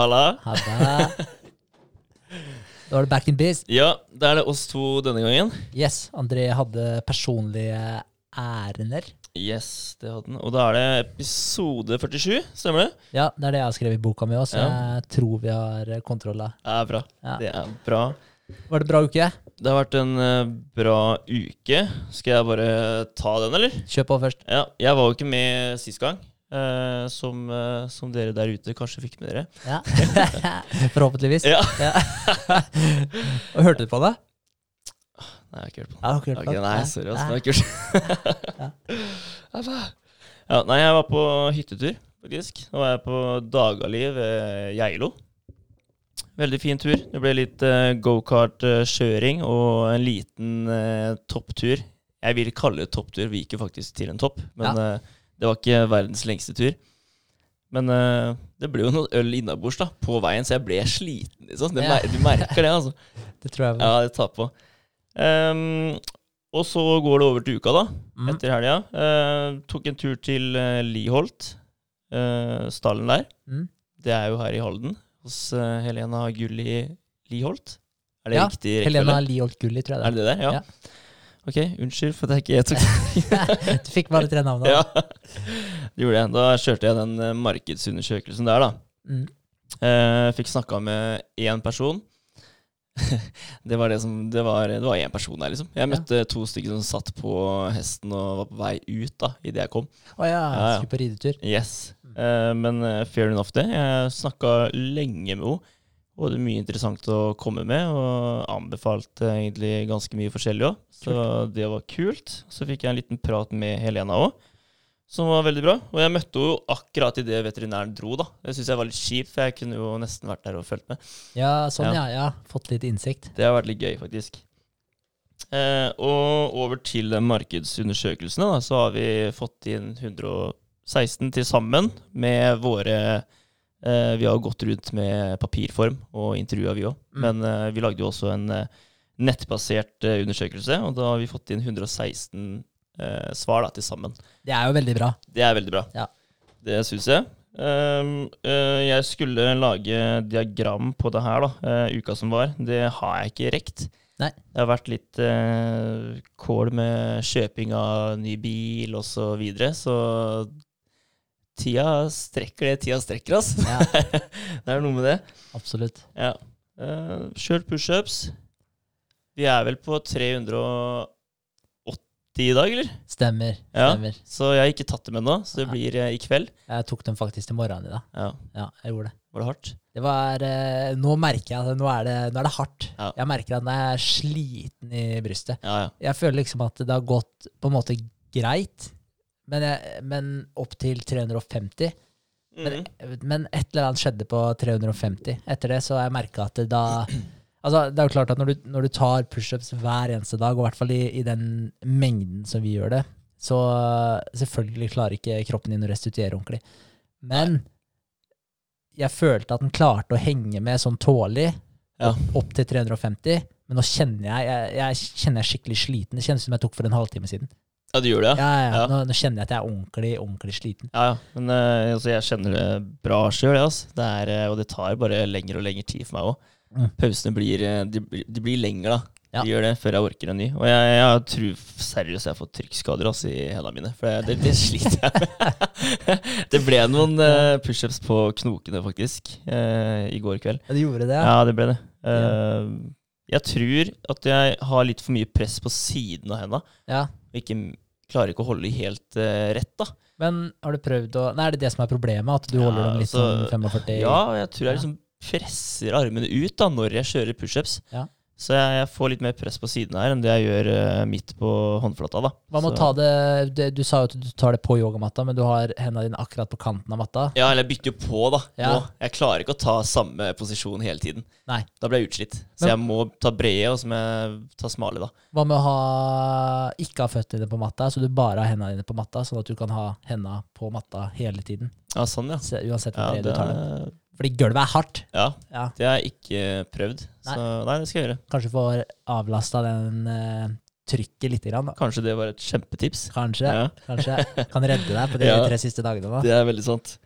Halla. Halla. Da var det back in biz. Ja, da er det oss to denne gangen. Yes, André hadde personlige ærender. Yes, det hadde den. Og da er det episode 47, stemmer det? Ja, det er det jeg har skrevet i boka mi òg, så Ja. jeg tror vi har kontroll. da. Det er bra. Ja. Det er bra. Var det bra uke? Det har vært en eh, bra uke. Skal jeg bare ta den, eller? Kjør på først. Ja, jeg var jo ikke med sist gang. Eh, som, uh, som dere der ute kanskje fikk med dere. Ja. Forhåpentligvis. Ja. Og hørte du på det? Nei, jeg har ikke hørt på det. Ja, hørt på Ok, det. nei, sorry, var kult. Ja. ja, nei, jeg var på hyttetur, faktisk. Nå var jeg på Dagali ved Geilo. Veldig fin tur. Det ble litt uh, gokart-kjøring og en liten eh, topptur. Jeg vil kalle det topptur. Vi gikk jo faktisk til en topp, men eh, det var ikke verdens lengste tur. Men uh, det ble jo noe øl innabords da, på veien, så jeg ble sliten. liksom. Det, Ja. Du merker det, altså. Det tror jeg. Ja, det tar på. Um, og så går det over til uka, da. Mm. Etter helga. Uh, tok en tur til uh, Liholt. eh, stallen der. Mm. Det er jo her i Halden. Hos eh, Helena Gulli Liholt. Er det Ja, riktig Helena? Liholt Gulli, tror Er jeg det det det? Ja. Ja. Ok, unnskyld for at jeg ikke tok du fikk bare tre navn. Ja, det gjorde jeg. Da kjørte jeg den eh, markedsundersøkelsen der, da. Mm. Eh, fikk snakka med én person. det var det som Det var det var én person der, liksom. Jeg møtte to stykker som satt på hesten og var på vei ut da idet jeg kom. Å oh, Ja, ja. skulle på ridetur. Yes. Eh, men eh, fair enough, det. Jeg snakka lenge med henne. Og det er mye interessant å komme med, og anbefalte egentlig ganske mye forskjellig òg. Så det var kult. Så fikk jeg en liten prat med Helena òg, som var veldig bra. Og jeg møtte henne akkurat idet veterinæren dro, da. Det syns jeg var litt kjipt, for jeg kunne jo nesten vært der og fulgt med. Ja, sånn Ja. ja. Fått litt innsikt. Det har vært litt gøy, faktisk. Eh, og over til markedsundersøkelsene, da, så har vi fått inn 116 til sammen med våre Vi har gått rundt med papirform og intervjua, vi òg. Mm. Men eh, vi lagde jo også en eh, nettbasert eh, undersøkelse, og da har vi fått inn 116 eh, svar da, til sammen. Det er jo veldig bra. Det er veldig bra. Ja. Det syns jeg. Um, eh, jeg skulle lage diagram på det her da, eh, uka som var. Det har jeg ikke rekt. Nei. Det har vært litt kål med kjøping av ny bil og så videre, så tida strekker det tida strekker, ass. Ja, det er noe med det. absolutt. Ja. Uh, Kjørt pushups. Vi er vel på 380 i dag, eller? Stemmer. Ja. stemmer. Så jeg har ikke tatt dem ennå, så det Nei. blir eh, i kveld. Jeg tok dem faktisk til morgenen i dag. Ja. Ja, jeg gjorde det. Var det hardt? Det var uh, Nå merker jeg at nå er det, nå er det hardt. Ja. Jeg merker at jeg er sliten i brystet. Ja, ja. Jeg føler liksom at det har gått på en måte greit, men, jeg, men opp til 350. Men, men et eller annet skjedde på 350. Etter det så har jeg merka at det da Altså, det er jo klart at når du, når du tar pushups hver eneste dag, og i hvert fall i, i den mengden som vi gjør det, så selvfølgelig klarer ikke kroppen din å restituere ordentlig. Men jeg følte at den klarte å henge med sånn tålig Ja. opp til 350. Men nå kjenner jeg, jeg, jeg kjenner jeg skikkelig sliten. Det kjennes som jeg tok for en halvtime siden. Ja, du gjør det, Ja, ja? ja, Ja. Nå, nå kjenner jeg at jeg er ordentlig, ordentlig sliten. Ja, ja. Men uh, altså, jeg kjenner det bra sjøl, altså. det er, eh, og det tar bare lengre og lengre tid for meg òg. Mm. Pausene blir, eh, de, de blir lengre, da. Ja. De gjør det før jeg orker en ny. Og jeg, jeg tror seriøst jeg har fått trykkskader altså, i hendene mine. For det, det sliter jeg med. det ble noen uh, pushups på knokene, faktisk, uh, i går kveld. Ja, det gjorde det, Ja, det ble det. Eh, jeg tror at jeg har litt for mye press på siden av henda. ja. Ikke klarer ikke å holde de helt uh, rett, da. Men har du prøvd å Nei, er det det som er problemet? At du Ja, holder dem litt altså, sånn 45 Ja, jeg tror jeg liksom presser armene ut da når jeg kjører pushups. Ja. Så jeg, jeg får litt mer press på siden her enn det jeg gjør uh, midt på håndflata. da. Hva med å ta det, det Du sa jo at du tar det på yogamatta, men du har hendene dine akkurat på kanten av matta. Ja, eller jeg bytter jo på, da. Ja. Nå. Jeg klarer ikke å ta samme posisjon hele tiden. Nei. Da blir jeg utslitt. Så Men- jeg må ta brede, og så må jeg ta smale, da. Hva med å ha ikke ha føttene dine på matta, så du bare har hendene dine på matta, sånn at du kan ha hendene på matta hele tiden? Ja, sånn, ja. Se- Uansett Ja, hvor bred det, du tar dem. Fordi gulvet er hardt. ja, Ja, det har jeg ikke prøvd. Så nei, det skal jeg gjøre. Kanskje får avlasta den uh, trykket lite grann. Da. Kanskje det var et kjempetips. Kanskje. Ja. Kanskje kan redde deg på de Ja. tre siste dagene. Da. Det er veldig sant.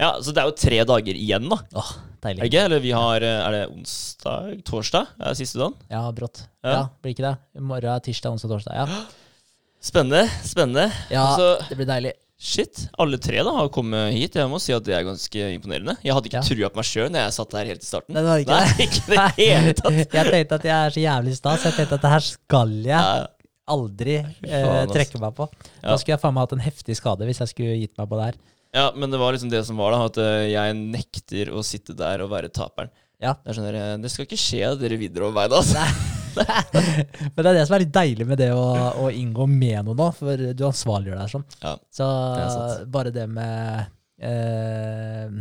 Ja, så det er jo tre dager igjen, da. Åh, Er det deilig. ikke? Eller vi har eh, Er det onsdag? Torsdag? Er det siste dagen? Ja, brått. Ja. Ja. blir ikke det? I morgen, er tirsdag, onsdag, torsdag. Ja, Spennende. Spennende. ja Altså, det blir deilig. Shit. Alle tre da har kommet hit. Jeg må si at det er ganske imponerende. Jeg hadde ikke Ja. trua på meg sjøl når jeg satt der helt i starten. Nei, det ikke Nei, ikke det hele tatt. jeg tenkte at jeg er så jævlig sta, så jeg tenkte at det her skal jeg aldri eh, trekke meg på. Da skulle jeg faen meg hatt en heftig skade hvis jeg skulle gitt meg på det her. Ja, men det var liksom det som var, da. At eh, jeg nekter å sitte der og være taperen. Ja. Det skjønner, sånn eh, Det skal ikke skje at dere videre over meg, da. Altså. Men det er det som er litt deilig med det å, å inngå med noe nå, for du ansvarliggjør deg sånn. Ja, Så det bare det med eh,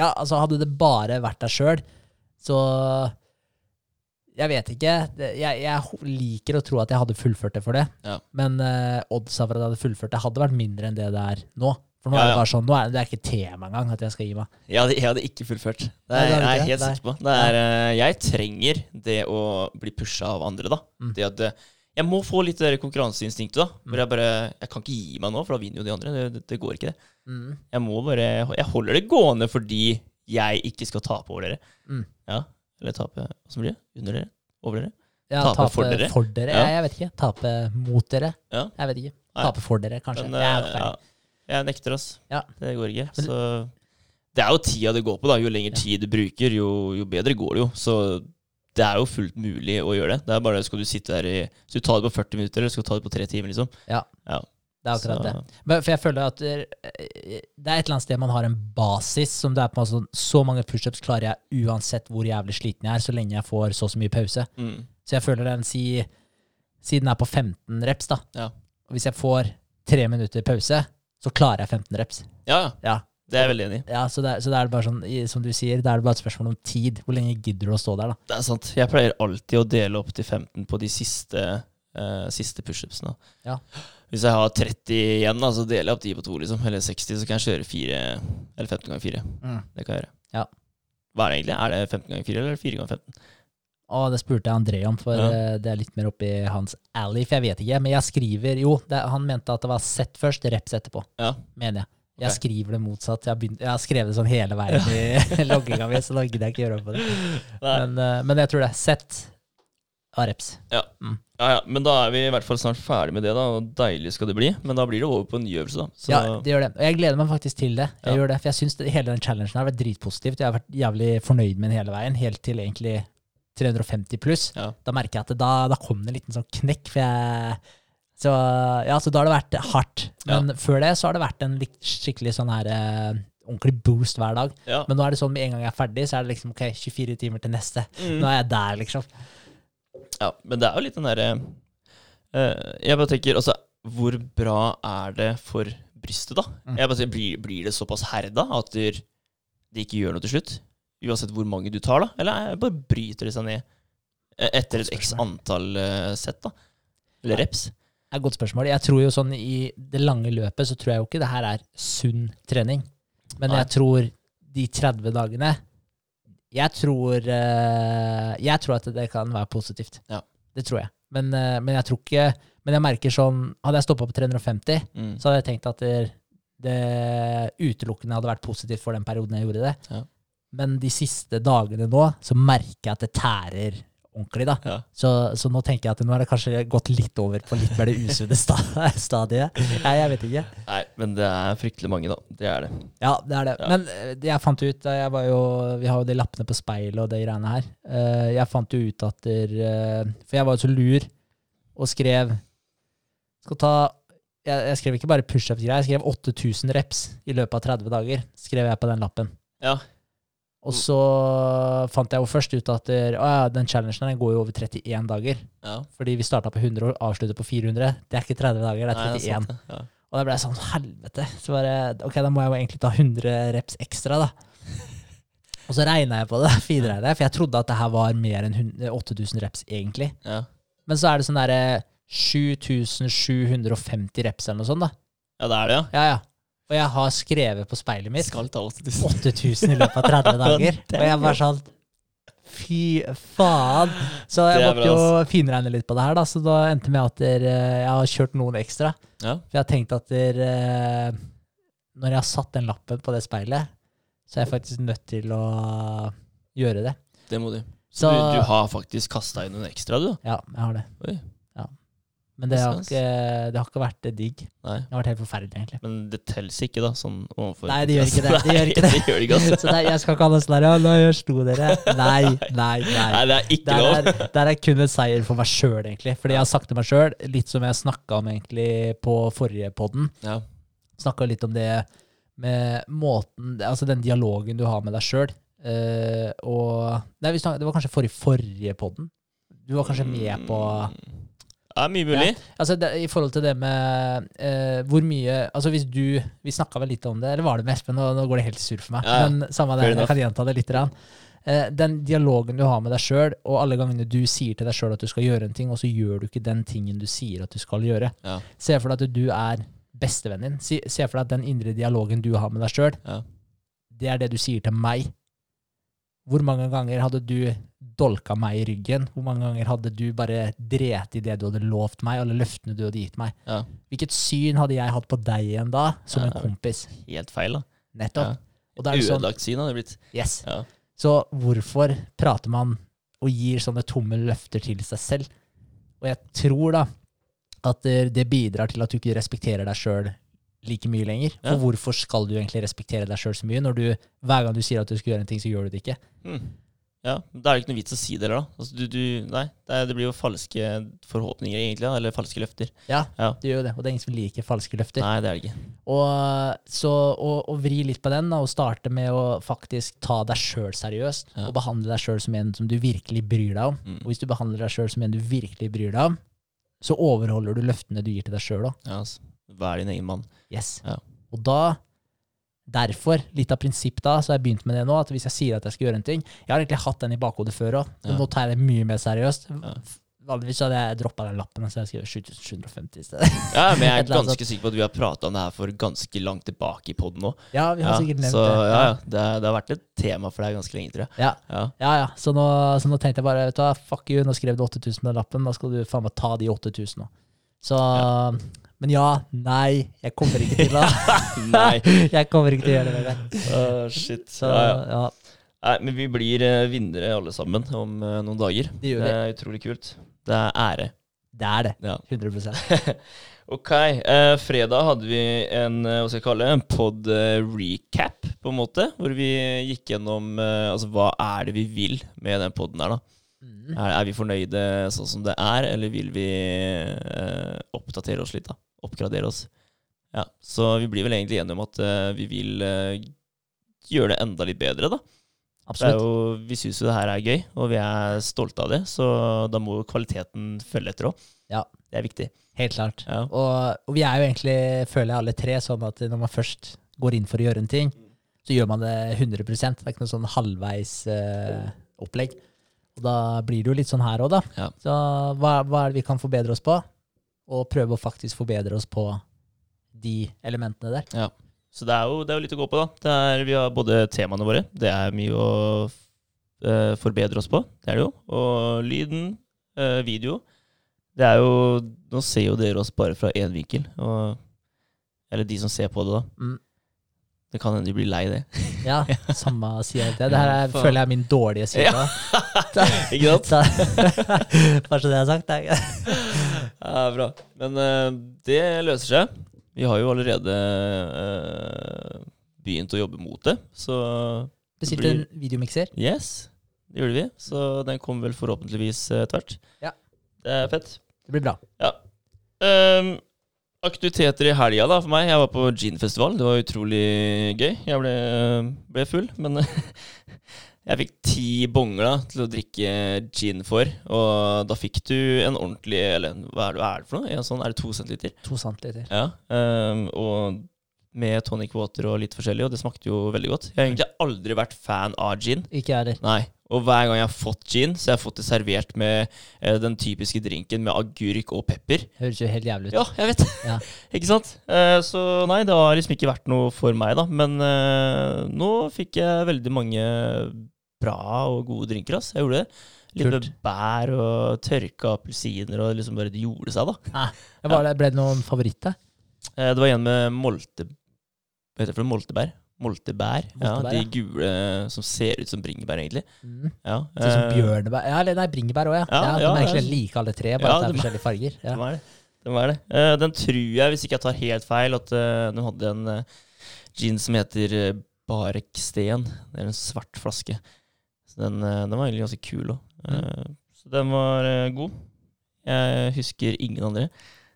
Ja, altså hadde det bare vært deg sjøl, så Jeg vet ikke. Jeg, jeg liker å tro at jeg hadde fullført det for det, Ja. men eh, oddsa for at jeg hadde fullført det, hadde vært mindre enn det det er nå. For nå Ja, er det bare sånn, nå er det, det er ikke tema engang at jeg skal gi meg. Jeg hadde, jeg hadde ikke fullført. Det Nei, er, det er jeg er helt sikker på. Det er, eh, jeg trenger det å bli pusha av andre, da. Mm. Det at eh, jeg må få litt det konkurranseinstinktet, da. Hvor jeg bare Jeg kan ikke gi meg nå, for da vinner jo de andre. Det, det, går ikke, det. Mm. Jeg må bare Jeg holder det gående fordi jeg ikke skal tape over dere. Mm. Ja. Eller tape Åssen blir det? Under dere? Over dere? Ja, Tape tape for dere? For dere? Ja. Jeg, vet ikke. Tape mot dere? Ja. Jeg vet ikke. Tape for dere, kanskje. Men Jeg eh, jeg nekter, ass. Ja. Det går ikke. Så det er jo tida det går på, da. Jo lenger tid du bruker, jo, jo bedre går det jo. Så det er jo fullt mulig å gjøre det. Det er bare Skal du sitte der i Skal du ta det på 40 minutter, eller skal du ta det på 3 timer, liksom? Ja. Ja. Det er akkurat Så- det. Men, for jeg føler at det er det er et eller annet sted man har en basis som det er på en måte sånn Så mange pushups klarer jeg uansett hvor jævlig sliten jeg er, så lenge jeg får så og så mye pause. Mm. Så jeg føler den si Siden den er på 15 reps, da. Ja. Og hvis jeg får tre minutter pause, så klarer jeg 15 reps. ja, ja. Det er jeg veldig enig i. ja så, det, er- så det er bare sånn, som du sier, det er bare et spørsmål om tid. Hvor lenge gidder du å stå der, da? Det er sant. Jeg pleier alltid å dele opp til 15 på de siste, uh, siste pushupsene. Ja. Hvis jeg har 30 igjen, da, så deler jeg opp de på to, liksom. Eller 60, så kan jeg kjøre 4 eller 15 ganger 4. Det kan jeg gjøre. Ja. Hva er det egentlig? Er det 15 ganger 4 eller 4 ganger 15? Og det spurte jeg André om, for Ja. eh, det er litt mer oppi hans alley, for jeg vet ikke. Men jeg skriver Jo, det, han mente at det var sett først, reps etterpå, Ja. mener jeg. Jeg skriver det motsatt. Jeg begynt, jeg har skrevet det sånn hele veien i logginga mi, så da gidder jeg ikke gjøre opp på det. Men, eh, men jeg tror det. Sett av reps. Ja, ja, men da er vi i hvert fall snart ferdig med det, da. Og deilig skal det bli. Men da blir det over på en ny øvelse, da. Så Ja, det gjør det. Og jeg gleder meg faktisk til det. Jeg Ja. gjør det, For jeg syns hele den challengen har vært dritpositivt. Jeg har vært jævlig fornøyd med den hele veien, helt til egentlig 350 pluss. Ja. Da merker jeg at da, da kom det en liten sånn knekk. For jeg, så, ja, så da har det vært hardt. Men før det så har det vært en litt skikkelig sånn her eh, ordentlig boost hver dag. ja. Men nå er det sånn med en gang jeg er ferdig, så er det liksom ok, 24 timer til neste. Mm. Nå er jeg der, liksom. ja. Men det er jo litt den derre eh, Jeg bare tenker altså Hvor bra er det for brystet, da? Mm. Jeg bare tenker, blir, blir det såpass herda at det ikke gjør noe til slutt? Uansett hvor mange du tar, da? Eller bare bryter det seg ned eh, etter et x antall eh, sett, da? Eller reps? Det er et godt spørsmål. Jeg tror jo sånn I det lange løpet så tror jeg jo ikke det her er sunn trening. Men Nei. jeg tror de 30 dagene Jeg tror eh, Jeg tror at det kan være positivt. Ja. Det tror jeg. Men, eh, men jeg tror ikke Men jeg merker sånn Hadde jeg stoppa på 350, Mm. så hadde jeg tenkt at det, det utelukkende hadde vært positivt for den perioden jeg gjorde det. Ja. Men de siste dagene nå, så merker jeg at det tærer ordentlig, da. Ja. Så, så nå tenker jeg at nå har det kanskje gått litt over på litt mer det usunne stadiet. Nei, jeg vet ikke. Nei, men det er fryktelig mange, da. Det er det. Ja, det er det. Ja. Men eh, jeg fant ut jeg var jo, Vi har jo de lappene på speilet og de greiene her. Eh, Jeg fant jo ut at der, eh, For jeg var jo så lur og skrev Skal ta Jeg, jeg skrev ikke bare pushup-greier, jeg skrev 8000 reps i løpet av 30 dager. Skrev jeg på den lappen. Ja. Og så fant jeg jo først ut at der, å ja, den challengen den går jo over 31 dager. ja. Fordi vi starta på 100 og avslutter på 400. Det er ikke 30 dager, det er Nei, 31. det er sant. Ja. Og da ble jeg sånn, helvete. Så bare, ok, da må jeg jo egentlig ta 100 reps ekstra, da. Og så regna jeg på det, finregna jeg, for jeg trodde at det her var mer enn 8000 reps, egentlig. Ja. Men så er det sånn derre 7750 reps eller noe sånt, da. ja, det er det, ja. Ja, ja. Og jeg har skrevet på speilet mitt Skal ta 8000 i løpet av 30 dager. Og jeg bare sånn Fy faen. Så jeg måtte jo finregne litt på det her, da. Så da endte det med at der, eh, jeg har kjørt noen ekstra. Ja. For jeg har tenkt at der, eh, når jeg har satt den lappen på det speilet, så er jeg faktisk nødt til å gjøre det. Det må du. Så, Så du, du har faktisk kasta inn noen ekstra, du? Ja, jeg har det. Oi. Men det har, ikke, det har ikke vært digg. Nei. Det har vært helt forferdelig, egentlig. Men det teller ikke, da? Sånn overfor Nei, det gjør ikke det. Det gjør ikke det. Det gjør det altså. Så det, jeg skal ikke ha noe sånn der Ja, nå slo dere. Nei, nei, nei. Nei, det er ikke Der lov. er, der er kun en seier for meg sjøl, egentlig. Fordi jeg har sagt til meg sjøl, litt som jeg snakka om egentlig på forrige podden, Ja. snakka litt om det med måten Altså den dialogen du har med deg sjøl. og Nei, vi snakket, det var kanskje forrige, forrige podden. Du var kanskje med på Mm. Ja, mye mulig. Altså det, I forhold til det med eh, hvor mye Altså hvis du Vi snakka vel litt om det, eller var det med Espen? Nå, nå går det helt sur for meg. Ja, ja. Men samme det, jeg kan gjenta det litt. Eh, den dialogen du har med deg sjøl, og alle gangene du sier til deg sjøl at du skal gjøre en ting, og så gjør du ikke den tingen du sier at du skal gjøre. Ja. Se for deg at du er bestevennen din. Si- Se for deg at den indre dialogen du har med deg sjøl, Ja. det er det du sier til meg. Hvor mange ganger hadde du dolka meg i ryggen? Hvor mange ganger hadde du bare dret i det du hadde lovt meg, alle løftene du hadde gitt meg? Ja. Hvilket syn hadde jeg hatt på deg igjen da, som en kompis? Helt feil, da. Nettopp. Ja. Er sånn, syn hadde det blitt. yes. Ja. Så hvorfor prater man og gir sånne tomme løfter til seg selv? Og jeg tror da at det bidrar til at du ikke respekterer deg sjøl like mye lenger. Ja. For hvorfor skal du egentlig respektere deg sjøl så mye, når du hver gang du sier at du skal gjøre en ting, så gjør du det ikke? Hmm. Ja, Da er det ikke noe vits å si det heller, da. Altså, du, du, nei, det, er, det blir jo falske forhåpninger, egentlig. da, Eller falske løfter. Ja, Ja. det gjør jo det. Og det er ingen som liker falske løfter. Nei, det er det ikke. Og så å, å vri litt på den, da, og starte med å faktisk ta deg sjøl seriøst, Ja. og behandle deg sjøl som en som du virkelig bryr deg om. Mm. Og hvis du behandler deg sjøl som en du virkelig bryr deg om, så overholder du løftene du gir til deg sjøl òg. Ja, altså. Vær din egen mann. Yes. Ja. Og da Derfor, litt av prinsipp da, så har jeg begynt med det nå, at hvis jeg sier at jeg skal gjøre en ting Jeg har egentlig hatt den i bakhodet før òg, Ja. nå tar jeg det mye mer seriøst. Ja. Vanligvis hadde jeg droppa den lappen, så jeg skrev 7750 i stedet. Ja, men jeg er ganske sikker på at vi har prata om det her for ganske langt tilbake i poden nå. Ja, vi har Ja, sikkert nevnt så det. ja, ja, det, det har vært et tema for deg ganske lenge, tror jeg. Ja. Ja. Ja. Så nå, så nå tenkte jeg bare, vet du fuck you, nå skrev du 8000 på den lappen, da skal du faen meg ta de 8000 nå. Så Men ja, nei, jeg kommer ikke til å. Jeg kommer ikke til å gjøre det. Åh, shit. Så ja, ja. Nei, men vi blir eh, vinnere alle sammen om eh, noen dager. Det gjør det er utrolig kult. Det er ære. Det er det. Ja. 100 Ok, eh, fredag hadde vi en eh, hva skal jeg kalle det, en pod recap, på en måte. Hvor vi gikk gjennom eh, altså, hva er det vi vil med den poden her, da. Mm. Er, er vi fornøyde sånn som det er, eller vil vi eh, oppdatere oss litt, da? Oppgradere oss. Ja, Så vi blir vel egentlig enige om at uh, vi vil uh, gjøre det enda litt bedre, da. Det Absolutt. jo, vi syns jo det her er gøy, og vi er stolte av det, så da må jo kvaliteten følge etter òg. Ja. Det er viktig. Helt klart. Ja. Og, og vi er jo egentlig, føler jeg alle tre, sånn at når man først går inn for å gjøre en ting, så gjør man det 100 Det er ikke noe sånn halvveis uh, opplegg. Og da blir det jo litt sånn her òg, da. Ja. Så hva, hva er det vi kan forbedre oss på? Og prøve å faktisk forbedre oss på de elementene der. Ja. Så det er, jo, det er jo litt å gå på, da. Det er, vi har både temaene våre, det er mye å uh, forbedre oss på, det er det jo. Og lyden, uh, video. Det er jo Nå ser jo dere oss bare fra én vinkel, og, eller de som ser på det, da. Mm. Det kan hende de blir lei det. Ja, samme sier jeg det. Det her er, føler jeg er min dårlige side. Ja. Ikke sant? Bare så det er sagt. Det Ja, bra. Men uh, det løser seg. Vi har jo allerede uh, begynt å jobbe mot det, så bestilte en videomikser. Yes, det gjorde vi. Så den kommer vel forhåpentligvis uh, tvert. Ja. Det er fett. Det blir bra. Ja. Ehm, aktiviteter i helga da, for meg. Jeg var på ginfestival. Det var utrolig gøy. Jeg ble, ble full, men jeg fikk ti bonger da, til å drikke gin for. Og da fikk du en ordentlig Eller hva er det, hva er det for noe? En sånn, er det to centiliter? To centiliter. Ja. um, og med tonic water og litt forskjellig, og det smakte jo veldig godt. Jeg har egentlig aldri vært fan av gin. Ikke jeg heller. Nei. Og hver gang jeg har fått gin, så har jeg fått det servert med eh, den typiske drinken med agurk og pepper. Høres jo helt jævlig ut. Ja, jeg vet. Ja. ikke sant? Eh, så nei, det har liksom ikke vært noe for meg, da. Men eh, nå fikk jeg veldig mange bra og gode drinker, ass. Jeg gjorde det. Litt med bær og tørka appelsiner, og liksom bare det gjorde seg, da. Var det, ble det noen favoritter? Eh, det var en med molte... Hva heter det for noe? Moltebær? Moltebær. Ja, de gule som ser ut som bringebær, egentlig. Mm. Ja, Sånn som eh, bjørnebær Ja, eller nei, bringebær òg, ja. Ja, ja. De er egentlig like alle tre, bare at det er de- forskjellige farger. Ja. Det er det. Det er det. Uh, den tror jeg, hvis ikke jeg tar helt feil, at uh, den hadde en uh, gin som heter Barek Bareksten. Det er en svart flaske. Så den, eh, den var egentlig ganske kul òg. Mm. så den var eh, god. Jeg husker ingen andre.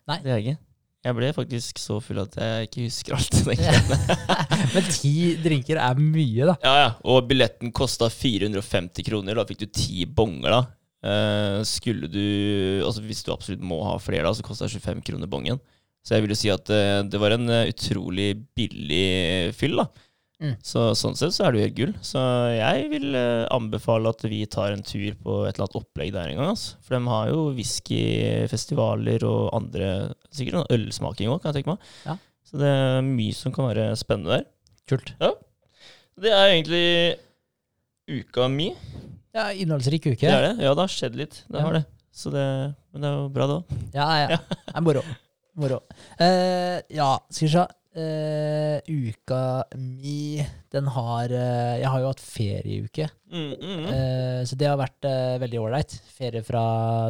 Nei. Det er jeg ikke. Jeg ble faktisk så full at jeg ikke husker alt. den kvelden. Men ti drinker er mye, da. Ja, ja. Og billetten kosta 450 kroner. Da fikk du ti bonger, da. Eh, skulle du Altså Hvis du absolutt må ha flere, da, så kosta det 25 kroner bongen. Så jeg vil jo si at eh, det var en eh, utrolig billig fyll, da. Mm. Så sånn sett så er det jo helt gull. Så jeg vil eh, anbefale at vi tar en tur på et eller annet opplegg der en gang. Altså. For de har jo whiskyfestivaler og andre Sikkert noe ølsmaking òg, kan jeg tenke meg. Ja. Så det er mye som kan være spennende der. Kult. Det er egentlig uka mi. Ja, Innholdsrik uke. Det er det. Ja, det har skjedd litt. Det Ja. det. Så det, men det er jo bra, det òg. Ja, ja. Det er moro. Moro. Uh, ja, skal vi se. Eh, uka mi, den har uh, Jeg har jo hatt ferieuke, Mm, mm, mm. Uh, så det har vært veldig ålreit. Ferie fra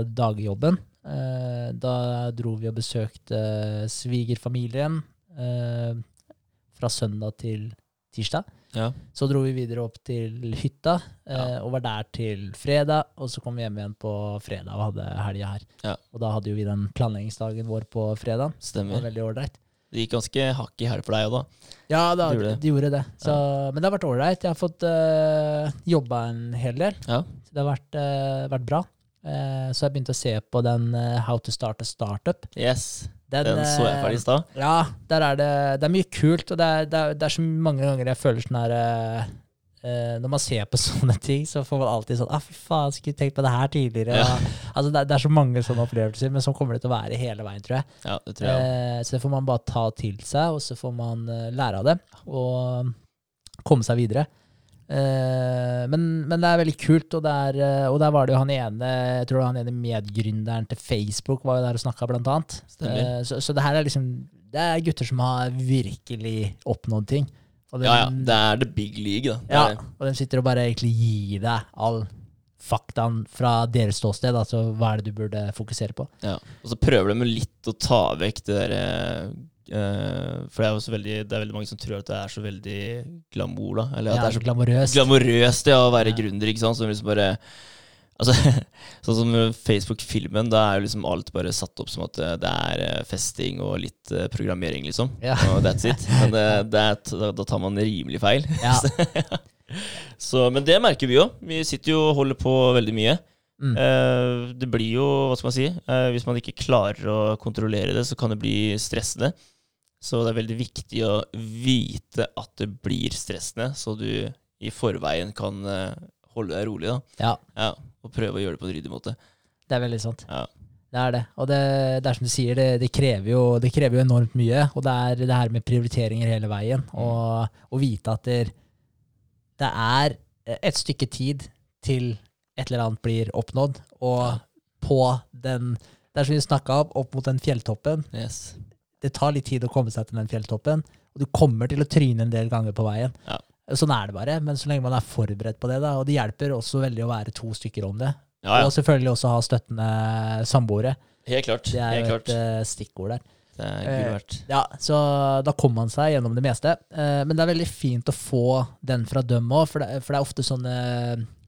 dagjobben. Da dro vi og besøkte svigerfamilien fra søndag til tirsdag. Ja. Så dro vi videre opp til hytta ja. og var der til fredag. Og så kom vi hjem igjen på fredag og hadde helga her. Ja. Og da hadde jo vi den planleggingsdagen vår på fredag. Det var veldig ålreit. Det gikk ganske hakk i hæl for deg òg, da. Ja, da, Det gjorde det. de gjorde det. Så, Men det har vært ålreit. Jeg har fått uh, jobba en hel del. Ja. Så det har vært, uh, vært bra. Uh, så jeg begynte å se på den uh, How to start a startup. Yes. Den, Den så jeg eh, ferdig i stad. Ja, der er det, det er mye kult, og det er, det er, det er så mange ganger jeg føler sånn her eh, Når man ser på sånne ting, så får man alltid sånn ah, fy faen, skulle tenkt på det her tidligere. Ja. Altså, det, er- det er så mange sånne opplevelser, men sånn kommer det til å være hele veien, tror jeg. Ja, det tror jeg. Eh, så det får man bare ta til seg, og så får man uh, lære av det, og komme seg videre. Men, men det er veldig kult, og, er, eh, og der var det jo han ene jeg tror han ene medgründeren til Facebook var jo der og snakka, blant annet. Så, så det her er liksom Det er gutter som har virkelig oppnådd ting. Og Ja, ja. Det er the big league, da. Det ja, og de sitter og bare egentlig gir deg all faktaen fra deres ståsted. Altså hva er det du burde fokusere på. Ja. Og så prøver de litt å ta vekk det derre eh, For det er også veldig Det er veldig mange som tror at det er så veldig glamour, da. Eller at Ja, det er så glamorøst. glamorøst ja, å være Ja. gründer, ikke sant. Som liksom bare Altså, sånn som Facebook-filmen, da er jo liksom alt bare satt opp som at det det er eh, festing og litt eh, programmering, liksom. Ja. Og that's it. Men det, det er, da, tar man rimelig feil. Ja. Så, men det merker vi jo. Vi sitter jo og holder på veldig mye. Mm. Eh, det blir jo, hva skal man si, eh, hvis man ikke klarer å kontrollere det, så kan det bli stressende. Så det er veldig viktig å vite at det blir stressende, så du i forveien kan eh, holde deg rolig, da. ja, Ja, og prøve å gjøre det på en ryddig måte. det er veldig sant. Ja. Det er det. Og det, det er som du sier, det, det, krever jo, det krever jo enormt mye. Og det er det her med prioriteringer hele veien. Mm. Og å vite at det, er et stykke tid til et eller annet blir oppnådd. Og på den Det er som vi snakka om, opp mot den fjelltoppen. Yes. Det tar litt tid å komme seg til den fjelltoppen. Og du kommer til å tryne en del ganger på veien. Ja. Sånn er det bare. Men så lenge man er forberedt på det, da, og det hjelper også veldig å være to stykker om det. Ja, ja. Og selvfølgelig også ha støttende samboere. Helt klart. Det er Helt jo klart. et eh, stikkord der. Det er gull eh, verdt. Ja, Så da kommer man seg gjennom det meste. Eh, men det er veldig fint å få den fra dem òg, for, det- er ofte sånne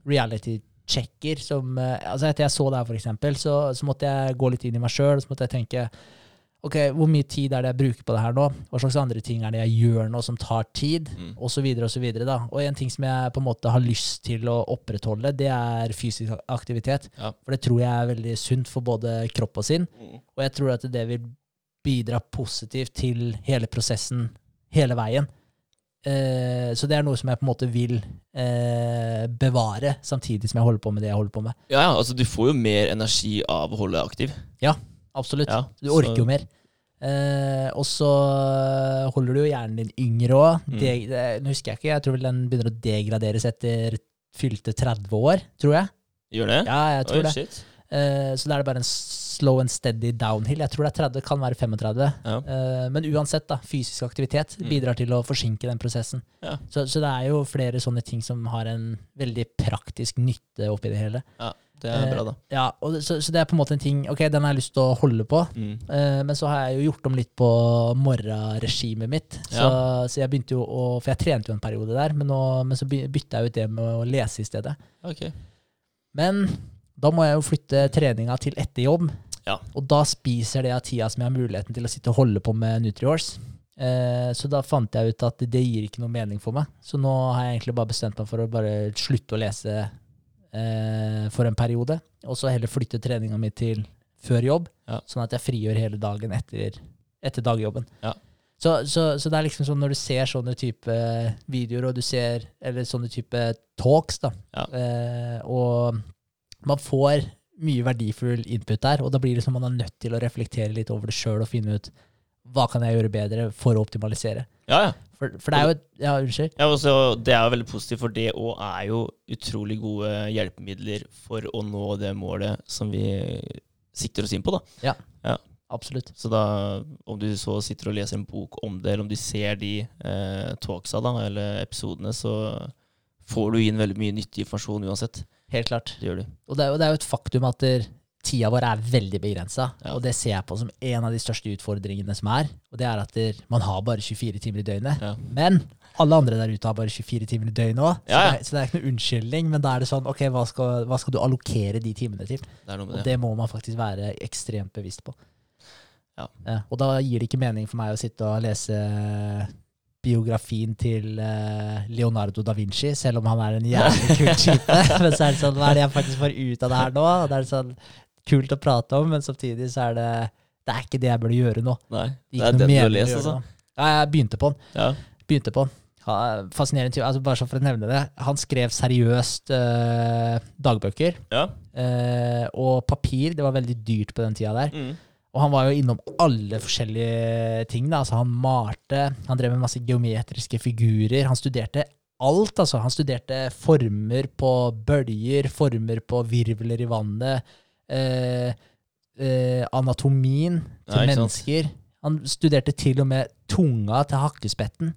reality-checker som eh, altså Etter jeg så det her, for eksempel, så, så måtte jeg gå litt inn i meg sjøl. Så måtte jeg tenke ok, hvor mye tid er det jeg bruker på det her nå? Hva slags andre ting er det jeg gjør nå som tar tid? Mm. Og så videre og så videre. da. Og en ting som jeg på en måte har lyst til å opprettholde, det er fysisk aktivitet. Ja. For det tror jeg er veldig sunt for både kropp og sinn. Mm. Og jeg tror at det vil bidra positivt til hele prosessen hele veien. Eh, så det er noe som jeg på en måte vil eh, bevare, samtidig som jeg holder på med det jeg holder på med. Ja, ja, altså du får jo mer energi av å holde deg aktiv. Absolutt. Ja, Du orker så- jo mer. Eh, og så holder du jo hjernen din yngre òg. Mm. Nå husker jeg ikke, jeg tror vel den begynner å degraderes etter fylte 30 år, tror jeg. Gjør det? Ja, jeg tror Oi, det. Eh, så da er det bare en slow and steady downhill. Jeg tror det er 30, kan være 35. Ja. Eh, men uansett, da, fysisk aktivitet Mm. bidrar til å forsinke den prosessen. Ja. Så, så det er jo flere sånne ting som har en veldig praktisk nytte oppi det hele. Det er bra, da. Ja, og det, så, så det er på en måte en ting Ok, den har jeg lyst til å holde på. Mm. Eh, men så har jeg jo gjort om litt på morgenregimet mitt. Så, så jeg begynte jo å For jeg trente jo en periode der, men, nå, men så by- bytta jeg ut det med å lese i stedet. Okay. Men da må jeg jo flytte treninga til etter jobb. Ja. Og da spiser det av tida som jeg har muligheten til å sitte og holde på med Nutrihorse. Eh, så da fant jeg ut at det gir ikke noe mening for meg. Så nå har jeg egentlig bare bestemt meg for å bare slutte å lese eh, for en periode. Og så heller flytte treninga mi til før jobb, Ja. sånn at jeg frigjør hele dagen etter, etter dagjobben. Ja. Så, så, så det er liksom sånn når du ser sånne type videoer, og du ser Eller sånne type talks, da. Ja. Eh, og man får mye verdifull input der, og da blir det som man er nødt til å reflektere litt over det sjøl og finne ut hva kan jeg gjøre bedre for å optimalisere. Ja, ja. For, for det er jo Ja, unnskyld. Ja, også, det er jo veldig positivt, for det òg er jo utrolig gode hjelpemidler for å nå det målet som vi sikter oss inn på. da. Ja, Absolutt. Så da, om du så sitter og leser en bok om det, eller om du ser de eh, talksa da, eller episodene, så får du inn veldig mye nyttig informasjon uansett. Helt klart. Det gjør du. Og det er jo, det er jo et faktum at der, tida vår er veldig begrensa, Ja. og det ser jeg på som en av de største utfordringene som er. Og det er at der, man har bare 24 timer i døgnet. Ja. Men alle andre der ute har bare 24 timer i døgnet òg, så, Ja, så det er ikke noe unnskyldning. Men da er det sånn, ok, hva skal, hva skal du allokere de timene til? Det Og det. må man faktisk være ekstremt bevisst på. Ja. og da gir det ikke mening for meg å sitte og lese biografien til eh, Leonardo da Vinci, selv om han er en jævlig kul type. men så er det sånn, hva er det jeg faktisk får ut av det her nå? Det er sånn kult å prate om, men samtidig så er det det er ikke det jeg burde gjøre nå. Nei, Det det er det den du har lest, altså. Ja, jeg begynte på den. Ja. Begynte på den. Ja, fascinerende type. Altså, bare så for å nevne det. Han skrev seriøst eh, dagbøker. Ja. Eh, og papir, det var veldig dyrt på den tida der. Mm. Og han var jo innom alle forskjellige ting. Da. Altså, han malte, han drev med masse geometriske figurer. Han studerte alt, altså. Han studerte former på bølger, former på virvler i vannet. Eh, eh, anatomien til Ja, ikke sant. mennesker. Han studerte til og med tunga til hakkespetten.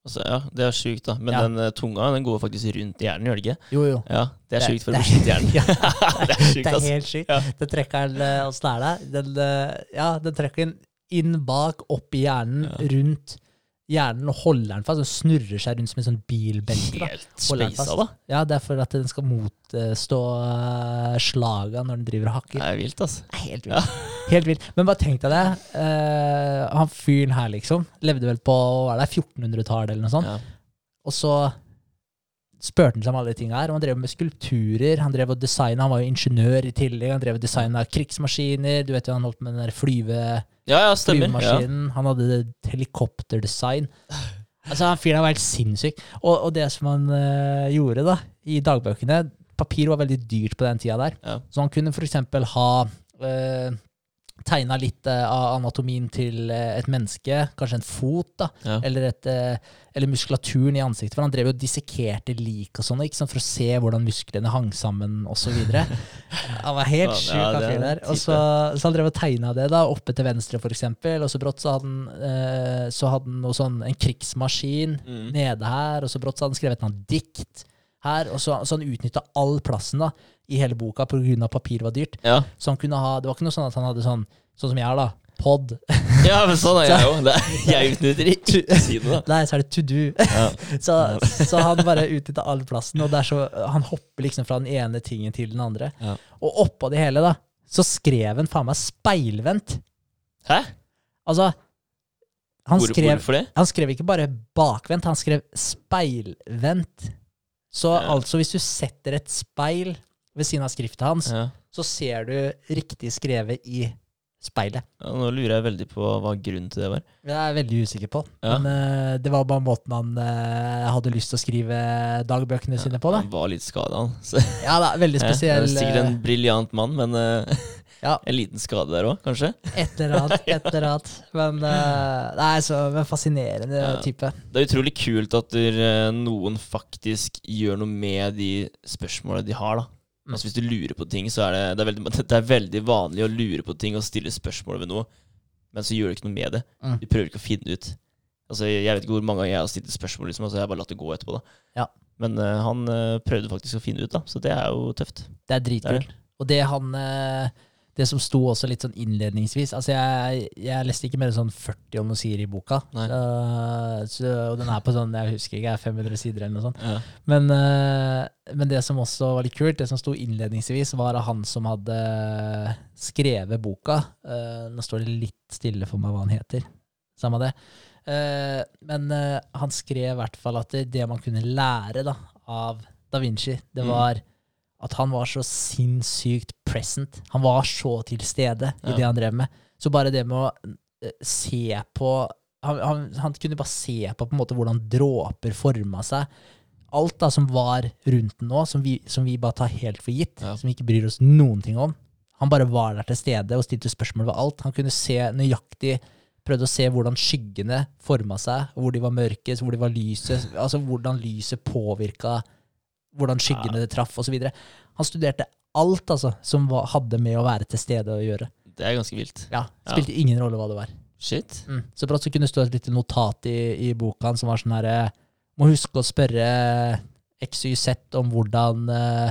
Altså, ja, det er sjukt, da. Men Ja. den eh, tunga den går faktisk rundt hjernen, gjør det ikke? Jo, jo. Ja, det er sjukt for å beskytte hjernen. ja, det er sjukt, det er altså. helt sykt. Ja. Den trekker den eh, åssen er det? Den, eh, ja, den trekker den inn bak, opp i hjernen, rundt hjernen holder den fast. og snurrer seg rundt som en sånn bilbelte. Helt fast. da. Ja, det er for at den skal motstå uh, slaga når den driver og hakker. Det er vilt, altså. Det er Helt vilt. Helt vilt. Men bare tenk deg det. Uh, han fyren her, liksom, levde vel på hva er det, 1400-tallet eller noe sånt. Ja. Og så spurte han seg om alle de tinga her. Og han drev med skulpturer, han drev og designa, han var jo ingeniør i tillegg. Han drev og designa krigsmaskiner. Du vet jo han holdt med den der flyve, ja, ja, stemmer. Ja. flyvemaskinen. Han hadde helikopterdesign. Altså, han fyren var helt sinnssyk. Og, og det som han eh, gjorde da, i dagbøkene Papir var veldig dyrt på den tida der. Så han kunne f.eks. ha uh, tegna litt eh, av anatomien til eh, et menneske, kanskje en fot, da, Ja. eller, et, eh, eller muskulaturen i ansiktet. For han drev jo og dissekerte lik og sånn, for å se hvordan musklene hang sammen osv. Han var helt sjuk, ja, så, så han drev og tegna det da, oppe til venstre, eksempel, og så brått så hadde han, så hadde han sånn, en krigsmaskin Mm. nede her, og så brått så hadde han skrevet noe dikt her, og så, så han utnytta all plassen da, i hele boka av papir var dyrt. Ja. Så han kunne ha, det var ikke noe sånn at han hadde sånn, sånn som jeg har da, pod. ja, men sånn er jeg jo. Er, jeg utnytter ikke å si det, da. Nei, så er det to do. Ja. Så, så han bare utnytta all plassen, og er så, han hopper liksom fra den ene tingen til den andre. Ja. Og oppå det hele da, så skrev han faen meg speilvendt. Hæ? Altså, han Hvor, skrev, hvorfor det? han skrev ikke bare bakvendt, han skrev speilvendt. Så Ja. altså, hvis du setter et speil ved siden av skriftet hans, Ja. så ser du riktig skrevet i speilet. Ja, nå lurer jeg veldig på hva grunnen til det var. Det er jeg veldig usikker på. Ja. Men uh, det var bare måten han uh, hadde lyst til å skrive dagbøkene sine på. da. Han var litt skada, han. Så, Ja, da, veldig Ja, spesiell. er sikkert eh, en briljant mann, men uh, Ja. en liten skade der òg, kanskje. Et eller annet. Et eller annet. Men nei, så en fascinerende Ja. type. Det er utrolig kult at der, eh, noen faktisk gjør noe med de spørsmålene de har, da. Mm. Altså Hvis du lurer på ting, så er det det er, veldig, det er veldig vanlig å lure på ting og stille spørsmål ved noe, men så gjør du ikke noe med det. Mm. Du prøver ikke å finne ut. Altså Jeg vet ikke hvor mange ganger jeg har stilt spørsmål, liksom, altså jeg har bare latt det gå etterpå. da Ja. Men uh, han eh, prøvde faktisk å finne ut, da så det er jo tøft. Det er dritkult. Og det han eh, Det som sto også litt sånn innledningsvis Altså, jeg, jeg leste ikke mer sånn 40 om noe sier i boka. Nei. Så, og den er på sånn, jeg husker ikke, 500 sider eller noe sånt. Ja. Men, eh, men det som også var litt kult, det som sto innledningsvis, var av han som hadde skrevet boka. Eh, nå står det litt stille for meg hva han heter. Samme det. Eh, men han skrev i hvert fall at det, det man kunne lære da, av da Vinci, det Mm. At han var så sinnssykt present. Han var så til stede i Ja. det han drev med. Så bare det med å eh, se på han, han, han kunne bare se på, på en måte hvordan dråper forma seg. Alt da som var rundt den nå, som vi, som vi bare tar helt for gitt, Ja. som vi ikke bryr oss noen ting om. Han bare var der til stede og stilte spørsmål ved alt. Han kunne se nøyaktig Prøvde å se hvordan skyggene forma seg, hvor de var mørke, hvor de var lyset, Altså hvordan lyset påvirka hvordan skyggene det traff, osv. Han studerte alt altså, som var, hadde med å være til stede å gjøre. Det er ganske vilt. Ja, Spilte ingen rolle hva det var. Shit. Mm. Så brått så kunne det stå et lite notat i, i boka som var sånn herre Må huske å spørre XYZ om hvordan eh,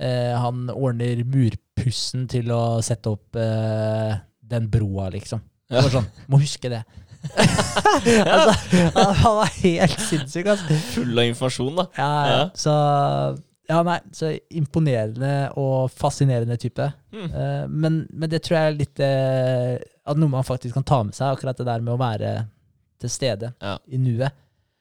eh, han ordner murpussen til å sette opp eh, den broa, liksom. Det var sånn, Må huske det. altså, han, var helt sinnssyk, altså. Full av informasjon, da. Ja, ja. Ja. Så ja, nei, så imponerende og fascinerende type. Mm. Uh, men, men det tror jeg er litt uh, at noe man faktisk kan ta med seg, akkurat det der med å være til stede Ja. i nuet.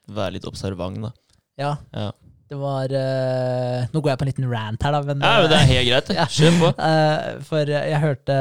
Være litt observant, da. Ja, Ja. Det var uh, Nå går jeg på en liten rant her, da, men, ja, men det er helt greit. Ja. Kjør på. Uh, For jeg hørte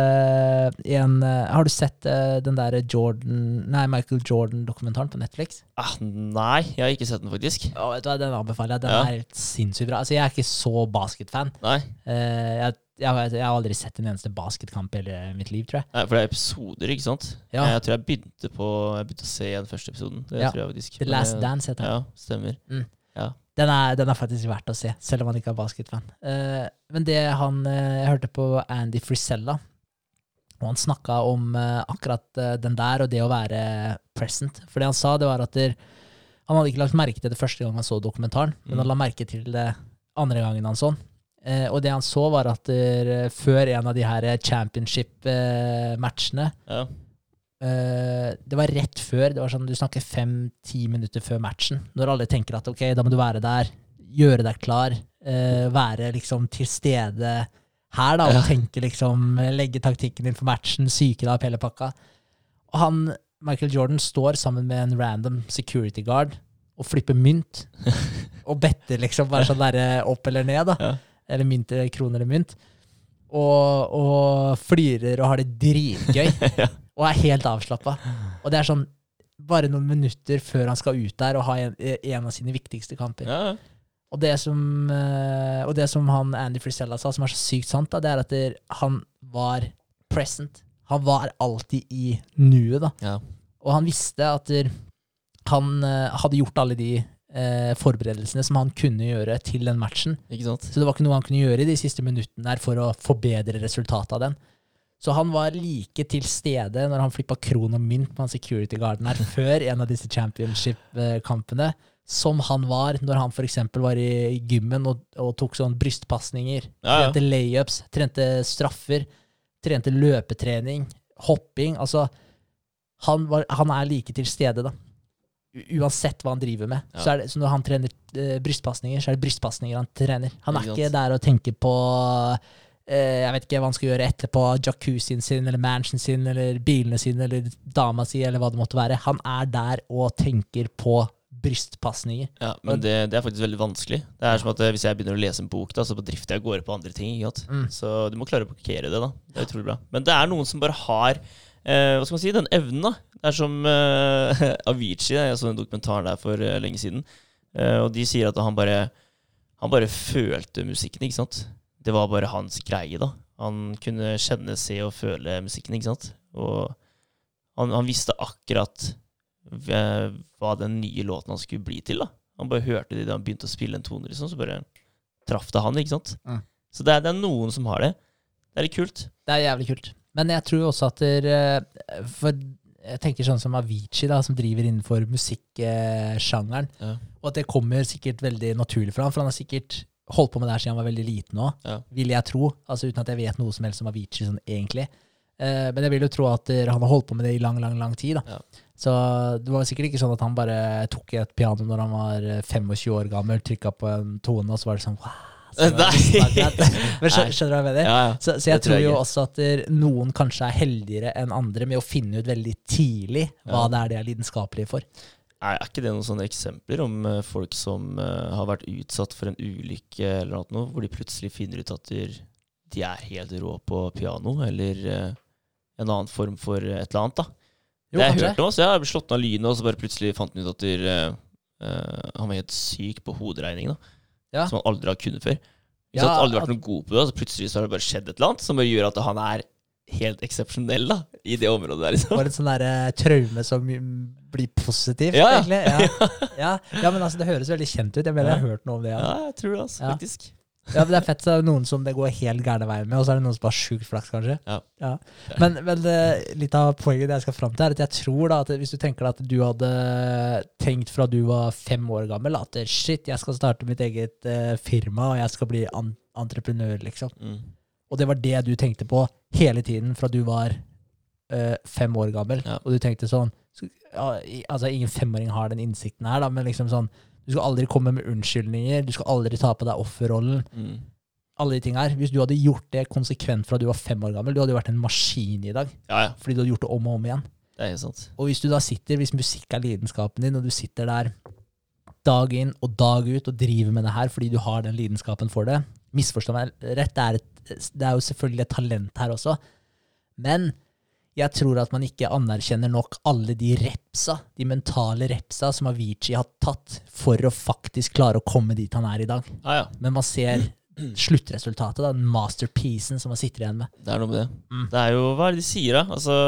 en uh, Har du sett eh, den der Jordan Nei, Michael Jordan-dokumentaren på Netflix? Ah, nei, jeg har ikke sett den, faktisk. Oh, vet du hva, Den anbefaler jeg. Den Ja. er helt sinnssykt bra. Altså, jeg er ikke så basketfan. Nei, Eh, jeg, jeg, har- jeg har aldri sett en eneste basketkamp i hele mitt liv, tror jeg. nei, for det er episoder, ikke sant? Ja. Jeg tror jeg begynte på Jeg begynte å se den første episoden. Det Ja. tror jeg faktisk. The Last Dance heter den. Ja, stemmer. Den er, den er faktisk verdt å se, selv om man ikke er basketfan. Uh, men det han uh, Jeg hørte på Andy Frisella, og han snakka om uh, akkurat den der og det å være present. For det han sa, det var at der, han hadde ikke lagt merke til det første gang han så dokumentaren, men Mm. han la merke til det andre gangen han så den. Og det han så, var at der, før en av de her championship-matchene Ja. Eh, det var rett før. Det var sånn, Du snakker fem-ti minutter før matchen. Når alle tenker at ok, da må du være der, gjøre deg klar, eh, være liksom til stede her, da, og Ja. tenke liksom Legge taktikken din for matchen, psyke deg opp hele pakka. Og han, Michael Jordan, står sammen med en random security guard og flipper mynt. og better liksom bare sånn der, opp eller ned, da. Ja. Eller mynt kroner krone eller mynt. Og, og flirer og har det dritgøy ja. Og er helt avslappa. Og det er sånn bare noen minutter før han skal ut der og ha en, en av sine viktigste kamper. Ja. Og, det som, eh, og det som han Andy Frisella sa, som er så sykt sant, da, det er at det, han var present. Han var alltid i nuet, da. ja. Og han visste at der, han eh, hadde gjort alle de eh, forberedelsene som han kunne gjøre til den matchen. Ikke sant? Så det var ikke noe han kunne gjøre i de siste minuttene der for å forbedre resultatet av den. Så han var like til stede når han flippa kron og mynt med security guarden her før en av disse championship-kampene, som han var når han f.eks. var i gymmen og, og tok sånn brystpasninger, Ja, ja. trente layups, trente straffer, trente løpetrening, hopping. Altså, han, var, han er like til stede, da. Uansett hva han driver med. Ja. Så, det, så når han trener eh, brystpasninger, så er det brystpasninger han trener. Han er Ikke der og tenker på jeg vet ikke hva han skal gjøre etterpå, jacuzzien sin, eller mansion sin, eller bilene sine, eller dama si, eller hva det måtte være. Han er der og tenker på brystpasninger. Ja, men det, det er faktisk veldig vanskelig. Det er som at eh, Hvis jeg begynner å lese en bok, da, så drifter jeg av gårde på andre ting. Mm. Så du må klare å parkere det. da Det er utrolig bra. Men det er noen som bare har eh, Hva skal man si, den evnen. da Det er som eh, Avicii. Jeg så en dokumentar der for eh, lenge siden. Eh, og de sier at han bare Han bare følte musikken, ikke sant. Det var bare hans greie, da. Han kunne kjenne, se og føle musikken, ikke sant. Og han, han visste akkurat hva den nye låten han skulle bli til. da Han bare hørte det da han begynte å spille en tone, liksom, så bare traff det han. ikke sant? Mm. Så det er, det er noen som har det. Det er litt kult. Det er jævlig kult. Men jeg tror også at der, eh, For jeg tenker sånn som Avicii, da, som driver innenfor musikksjangeren. Ja. Og at det kommer sikkert veldig naturlig for ham, for han har sikkert holdt på med det her siden han var veldig liten òg, Ja. vil jeg tro. Altså Uten at jeg vet noe som helst om Avicii sånn egentlig. Eh, men jeg vil jo tro at eh, han har holdt på med det i lang, lang lang tid. da. Ja. Så det var sikkert ikke sånn at han bare tok et piano når han var eh, 25 år gammel, trykka på en tone, og så var det sånn wow. Så det. Men. Skjønner du hva jeg mener? Ja. Så, så jeg tror jo også at noen kanskje er heldigere enn andre med å finne ut veldig tidlig hva det er de er lidenskapelige for. Er ikke det noen sånne eksempler om eh, folk som eh, har vært utsatt for en ulykke eller noe, hvor de plutselig finner ut at de, er helt rå på piano, eller eh, en annen form for et eller annet? da? Jo, det jeg kanskje. hørt om, så jeg har slått av lynet, og så bare plutselig fant han ut at de, eh, han var helt syk på hoderegning, da, Ja. som han aldri har kunnet før. Hvis Ja, han aldri vært noe god på det, så plutselig så har det bare skjedd et eller annet som bare gjør at han er helt eksepsjonell da, i det området der. liksom. Bare et sånn uh, traume som blir positivt, Ja, ja. egentlig. Ja. Ja. ja, men altså, det høres veldig kjent ut. Jeg mener jeg har hørt noe om det. Ja. Jeg tror det, altså, faktisk. Ja, men Det er fett, så er det noen som det går helt gærne veien med, og så er det noen som har sjukt flaks, kanskje. Ja. Men, men det, litt av poenget det jeg skal fram til, er at jeg tror da at hvis du tenker at du hadde tenkt fra du var fem år gammel at shit, jeg skal starte mitt eget uh, firma, og jeg skal bli entreprenør, liksom. Mm. Og det var det du tenkte på hele tiden fra du var eh, fem år gammel. Ja. Og du tenkte sånn ja, Altså, ingen femåring har den innsikten her, da, men liksom sånn Du skal aldri komme med unnskyldninger, du skal aldri ta på deg offerrollen. Mm. Alle de ting her. Hvis du hadde gjort det konsekvent fra du var fem år gammel, du hadde jo vært en maskin i dag. Ja, ja. Fordi du hadde gjort det om og om igjen. Det er helt sant. Og hvis du da sitter, hvis musikk er lidenskapen din, og du sitter der dag inn og dag ut og driver med det her fordi du har den lidenskapen for det Misforstå meg rett, det er, et, det er jo selvfølgelig et talent her også, men jeg tror at man ikke anerkjenner nok alle de repsa, de mentale repsa som Avicii har tatt for å faktisk klare å komme dit han er i dag. Ah, ja. Men man ser sluttresultatet, da, den masterpiecen som man sitter igjen med. Det er noe med det. Mm. Det er jo Hva er det de sier, da? Altså,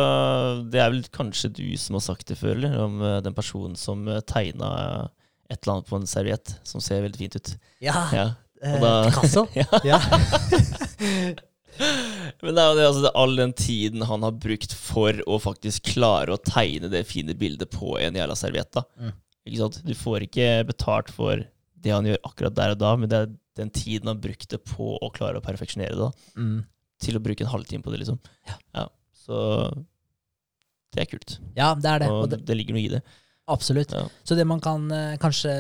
det er vel kanskje du som har sagt det før, eller? Om eh, den personen som uh, tegna et eller annet på en serviett som ser veldig fint ut. Ja, Ja. Eh, da- Picasso. Ja. Ja. Men det er jo det, altså, all den tiden han har brukt for å faktisk klare å tegne det fine bildet på en jævla serviett. Mm. Ikke sant? Du får ikke betalt for det han gjør akkurat der og da, men det er den tiden han brukte på å klare å perfeksjonere det. da. Mm. Til å bruke en halvtime på det, liksom. Ja. Så det er kult. ja, det er det. Og Og det det, det ligger noe i det. Absolutt. Ja. Så det man kan eh, kanskje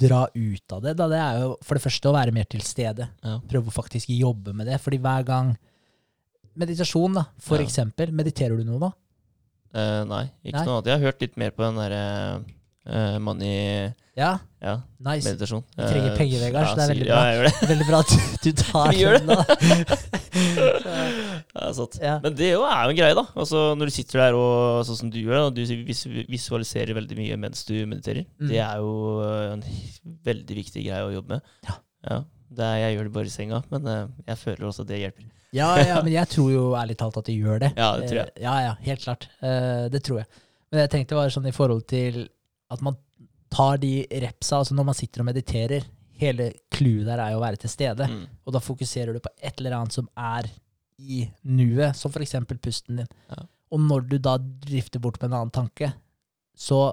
dra ut av det, da, det er jo for det første å være mer til stede. Ja. Prøve å faktisk jobbe med det. Fordi hver gang Meditasjon, da, for Ja. eksempel. Mediterer du noe nå? Eh, nei, ikke Nei. noe annet. Jeg har hørt litt mer på den derre uh, money Ja, ja, nice. meditasjon. Du trenger Eh, penger, Vegard, så det er veldig bra. Ja, det. Veldig bra at du tar den. Ja, sant. Ja. Men det jo er jo en greie, da. Altså, når du sitter der og sånn som du gjør, og du visualiserer veldig mye mens du mediterer, Mm. det er jo eh, en veldig viktig greie å jobbe med. Ja. Det er, jeg gjør det bare i senga, men eh, jeg føler også at det hjelper. Ja, ja, men jeg tror jo ærlig talt at det gjør det. Ja, det tror jeg. Ja, ja, helt klart. Det tror jeg. Men jeg tenkte bare sånn i forhold til at man tar de repsa, altså når man sitter og mediterer, hele clouet der er jo å være til stede. Mm. Og da fokuserer du på et eller annet som er i nuet, som eksempel pusten din. Ja. Og når du da drifter bort med en annen tanke, så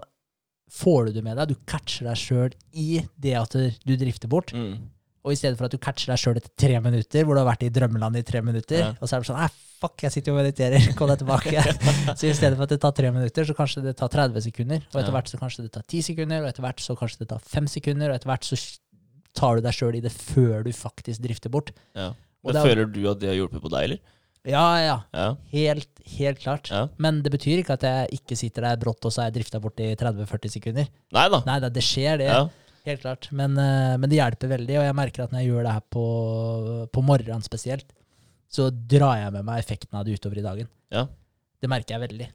får du det med deg. Du catcher deg sjøl i det at du drifter bort. Mm. Og i stedet for at du catcher deg sjøl etter tre minutter, hvor du har vært i drømmeland i tre minutter, Ja. og så er det sånn Nei, fuck, jeg sitter jo og mediterer, kom deg tilbake. så i stedet for at det tar tre minutter, så kanskje det tar 30 sekunder. Og etter hvert så kanskje det tar 10 sekunder, og etter hvert så kanskje det tar 5 sekunder, og etter hvert så tar du deg sjøl i det før du faktisk drifter bort. Ja. Men er- føler du at det har hjulpet på deg, eller? Ja, ja. Ja. Helt, helt klart. ja. Men det betyr ikke at jeg ikke sitter der brått og så er jeg drifta bort i 30-40 sekunder. Nei da. Nei, det skjer, det. Ja. Helt klart. Men, eh, men det hjelper veldig, og jeg merker at når jeg gjør det her på, på morgenen spesielt, så drar jeg med meg effekten av det utover i dagen. Ja. Det merker jeg veldig.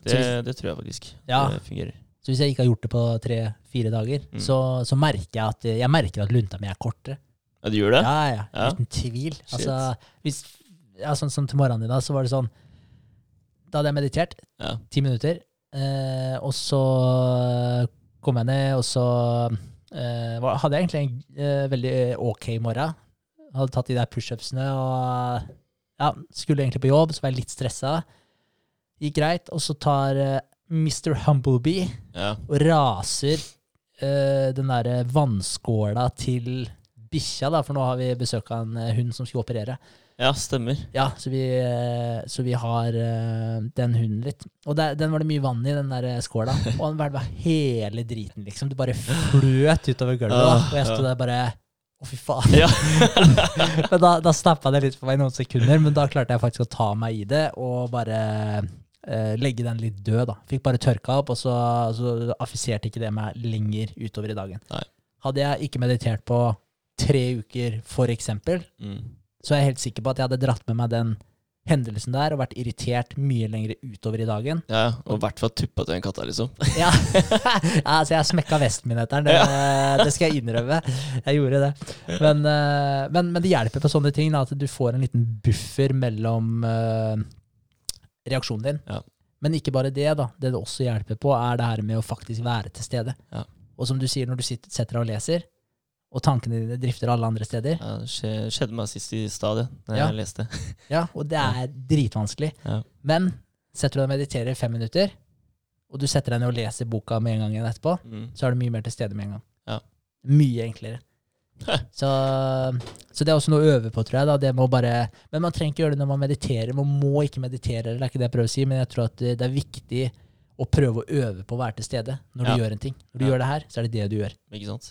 Det, det tror jeg faktisk. Ja. Det fungerer. Så hvis jeg ikke har gjort det på tre-fire dager, Mm. så, så merker jeg at jeg merker at lunta mi er kortere. Ja, du gjør det? Ja, ja, Ja. uten tvil. Shit. Altså, hvis, ja, sånn som til morgenen i dag, så var det sånn Da hadde jeg meditert Ja. ti minutter, eh, og så kom jeg ned, og så eh, var, hadde jeg egentlig en uh, veldig ok morgen. Hadde tatt de der pushupsene og ja, skulle egentlig på jobb, så var jeg litt stressa. Gikk greit. Og så tar uh, Mr. Humblebee Ja. og raser eh, den derre vannskåla til bikkja, da, for nå har vi besøk av en eh, hund som skulle operere. Ja, stemmer. Ja, så vi, eh, så vi har eh, den hunden litt. Og der, den var det mye vann i, den der eh, skåla. Og den var hele driten, liksom. Det bare fløt utover gulvet. da. Og jeg sto der bare Å, fy faen. Ja. men da, da snappa det litt for meg i noen sekunder, men da klarte jeg faktisk å ta meg i det og bare eh, legge den litt død, da. Fikk bare tørka opp, og så, så affiserte ikke det meg lenger utover i dagen. Nei. Hadde jeg ikke meditert på tre uker, for eksempel, Mm. Så er jeg helt sikker på at jeg hadde dratt med meg den hendelsen der og vært irritert mye lenger utover i dagen. Ja, og i hvert fall tuppa til en katta, liksom. Ja, ja altså jeg smekka vesten min etter den, det, det skal jeg innrømme. Jeg gjorde det. Men, eh, men, men det hjelper på sånne ting, da, at du får en liten buffer mellom uh, reaksjonen din. Ja. Men ikke bare det, da. Det det også hjelper på, er det her med å faktisk være til stede. Ja. Og som du sier, når du sitter, setter deg og leser, og tankene dine drifter alle andre steder, Ja, det skjedde meg sist i stadiet, da Ja. jeg leste. Ja, og det er dritvanskelig. Ja. Men setter du deg og mediterer fem minutter, og du setter deg ned og leser boka med en gang igjen etterpå, Mm. så er du mye mer til stede med en gang. Ja. Mye enklere. Så, så det er også noe å øve på, tror jeg. Da. Det må bare, men man trenger ikke gjøre det når man mediterer. Man må ikke meditere, det er ikke det jeg prøver å si, men jeg tror at det det er viktig å prøve å øve på å være til stede når du Ja. gjør en ting. Når du Ja. gjør det her, så er det det du gjør.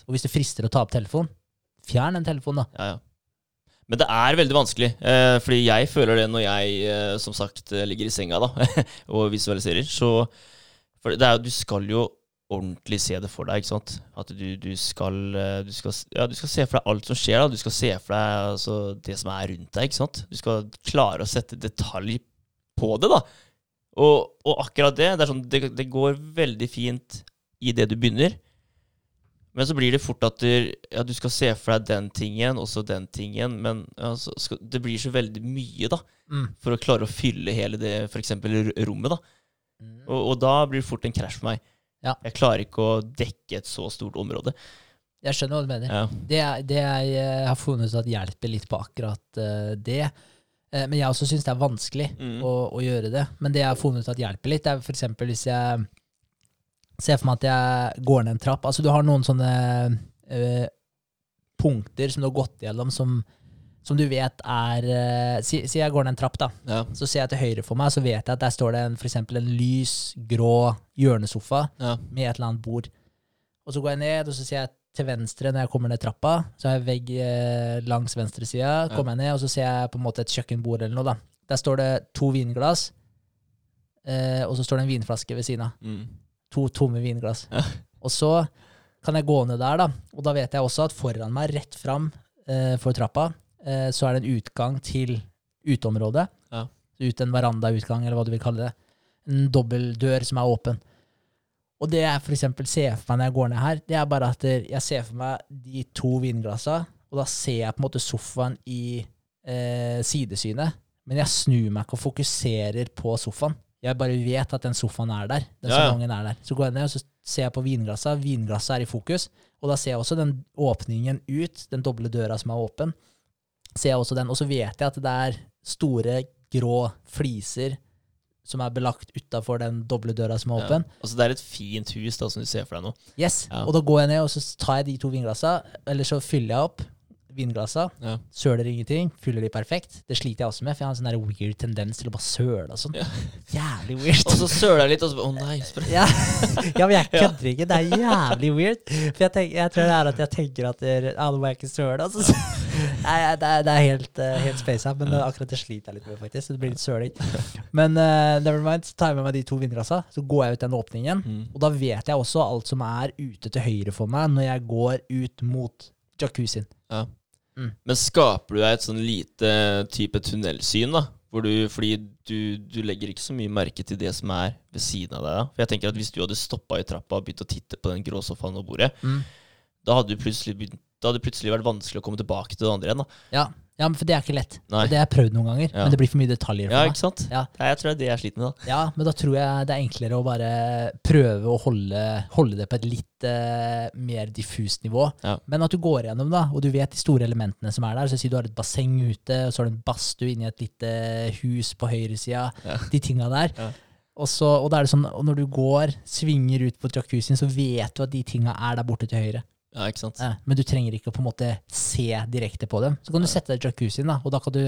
Og hvis det frister å ta opp telefonen, fjern den telefonen, da. Ja, ja. Men det er veldig vanskelig, eh, fordi jeg føler det når jeg eh, som sagt eh, ligger i senga da, og visualiserer. Så for det er, Du skal jo ordentlig se det for deg. ikke sant? At du, du, skal, eh, du, skal, ja, du skal se for deg alt som skjer. da. Du skal se for deg altså, det som er rundt deg. ikke sant? Du skal klare å sette detalj på det. da. Og, og akkurat det, det, er sånn, det, det går veldig fint i det du begynner. Men så blir det fort at du, ja, du skal se for deg den tingen, og så den tingen. Men ja, så skal, det blir så veldig mye, da, Mm. for å klare å fylle hele det f.eks. rommet. da. Og, og da blir det fort en krasj for meg. Ja. Jeg klarer ikke å dekke et så stort område. Jeg skjønner hva du mener. Det, det jeg har funnet ut at hjelper litt på akkurat eh, det. Eh, men jeg også syns det er vanskelig Mm. å, å gjøre det. Men det jeg har funnet ut at hjelper litt, er f.eks. hvis jeg ser for meg at jeg går ned en trapp. Altså du har noen sånne øh, punkter som du har gått gjennom, som, som du vet er øh, Si, si jeg går ned en trapp, da. Ja. Så ser jeg til høyre for meg, så vet jeg at der står det en, for eksempel en lys, grå hjørnesofa Ja. med et eller annet bord. Og så går jeg ned, og så ser jeg til venstre når jeg kommer ned trappa. Så har jeg vegg eh, langs venstre sida. Kommer jeg ned, og så ser jeg på en måte et kjøkkenbord eller noe. da. Der står det to vinglass, eh, og så står det en vinflaske ved siden av. Mm. To tomme vinglass. Ja. Og så kan jeg gå ned der, da. Og da vet jeg også at foran meg, rett fram eh, for trappa, eh, så er det en utgang til uteområdet. Ja. Ut en verandautgang, eller hva du vil kalle det. En dobbeltdør som er åpen. Og det jeg for eksempel ser for meg når jeg går ned her, det er bare at jeg ser for meg de to vinglassene, og da ser jeg på en måte sofaen i eh, sidesynet. Men jeg snur meg ikke og fokuserer på sofaen. Jeg bare vet at den sofaen er der. Den Ja, ja. er der. Så går jeg ned og så ser jeg på vinglassene, Vinglasset er i fokus. Og da ser jeg også den åpningen ut, den doble døra som er åpen. Ser jeg også den, Og så vet jeg at det er store, grå fliser som er belagt utafor den doble døra som er Ja. åpen. Altså Det er et fint hus da, som du ser for deg nå. Yes, Ja. Og da går jeg ned og så tar jeg de to vinglassa, eller så fyller jeg opp vinglassa. Ja. Søler ingenting, fyller de perfekt. Det sliter jeg også med, for jeg har en sånn weird tendens til å bare søle og sånn. Ja. Jævlig weird. Og så søler jeg litt, og så Å nei. Ja. ja, men jeg kødder ikke. Det er jævlig weird. For jeg, tenker, jeg tror det er at jeg tenker at det, ja, nå må jeg ikke søle. Altså. Nei, det er, det er helt, uh, helt space Men uh, akkurat det sliter jeg litt med, faktisk. Så det blir litt søling. Men uh, never mind, så tar jeg med meg de to vinglassa, så går jeg ut den åpningen. Mm. Og da vet jeg også alt som er ute til høyre for meg når jeg går ut mot jacuzzien. Ja. Mm. Men skaper du deg et sånn lite type tunnelsyn, da? Hvor du, fordi du, du legger ikke så mye merke til det som er ved siden av deg. da. For jeg tenker at Hvis du hadde stoppa i trappa og begynt å titte på den grå sofaen og bordet, Mm. da hadde du plutselig begynt det hadde plutselig vært vanskelig å komme tilbake til det andre igjen. da. Ja, ja men for det er ikke lett. Nei. Og det har jeg prøvd noen ganger, Ja. men det blir for mye detaljer for Ja, meg. ikke sant? Ja. Nei, jeg tror det er det jeg sliter med, da. Ja, men da tror jeg det er enklere å bare prøve å holde, holde det på et litt uh, mer diffust nivå. Ja. Men at du går gjennom, da, og du vet de store elementene som er der. Så si du har et basseng ute, og så har du en badstue inni et lite hus på høyresida. Ja. De tinga der. Ja. Og, så, og, da det sånn, og når du går, svinger ut på jacuzzien, så vet du at de tinga er der borte til høyre. Ja, ikke sant? Eh, men du trenger ikke å på en måte se direkte på dem. Så kan du sette deg i jacuzzien, da, og da kan du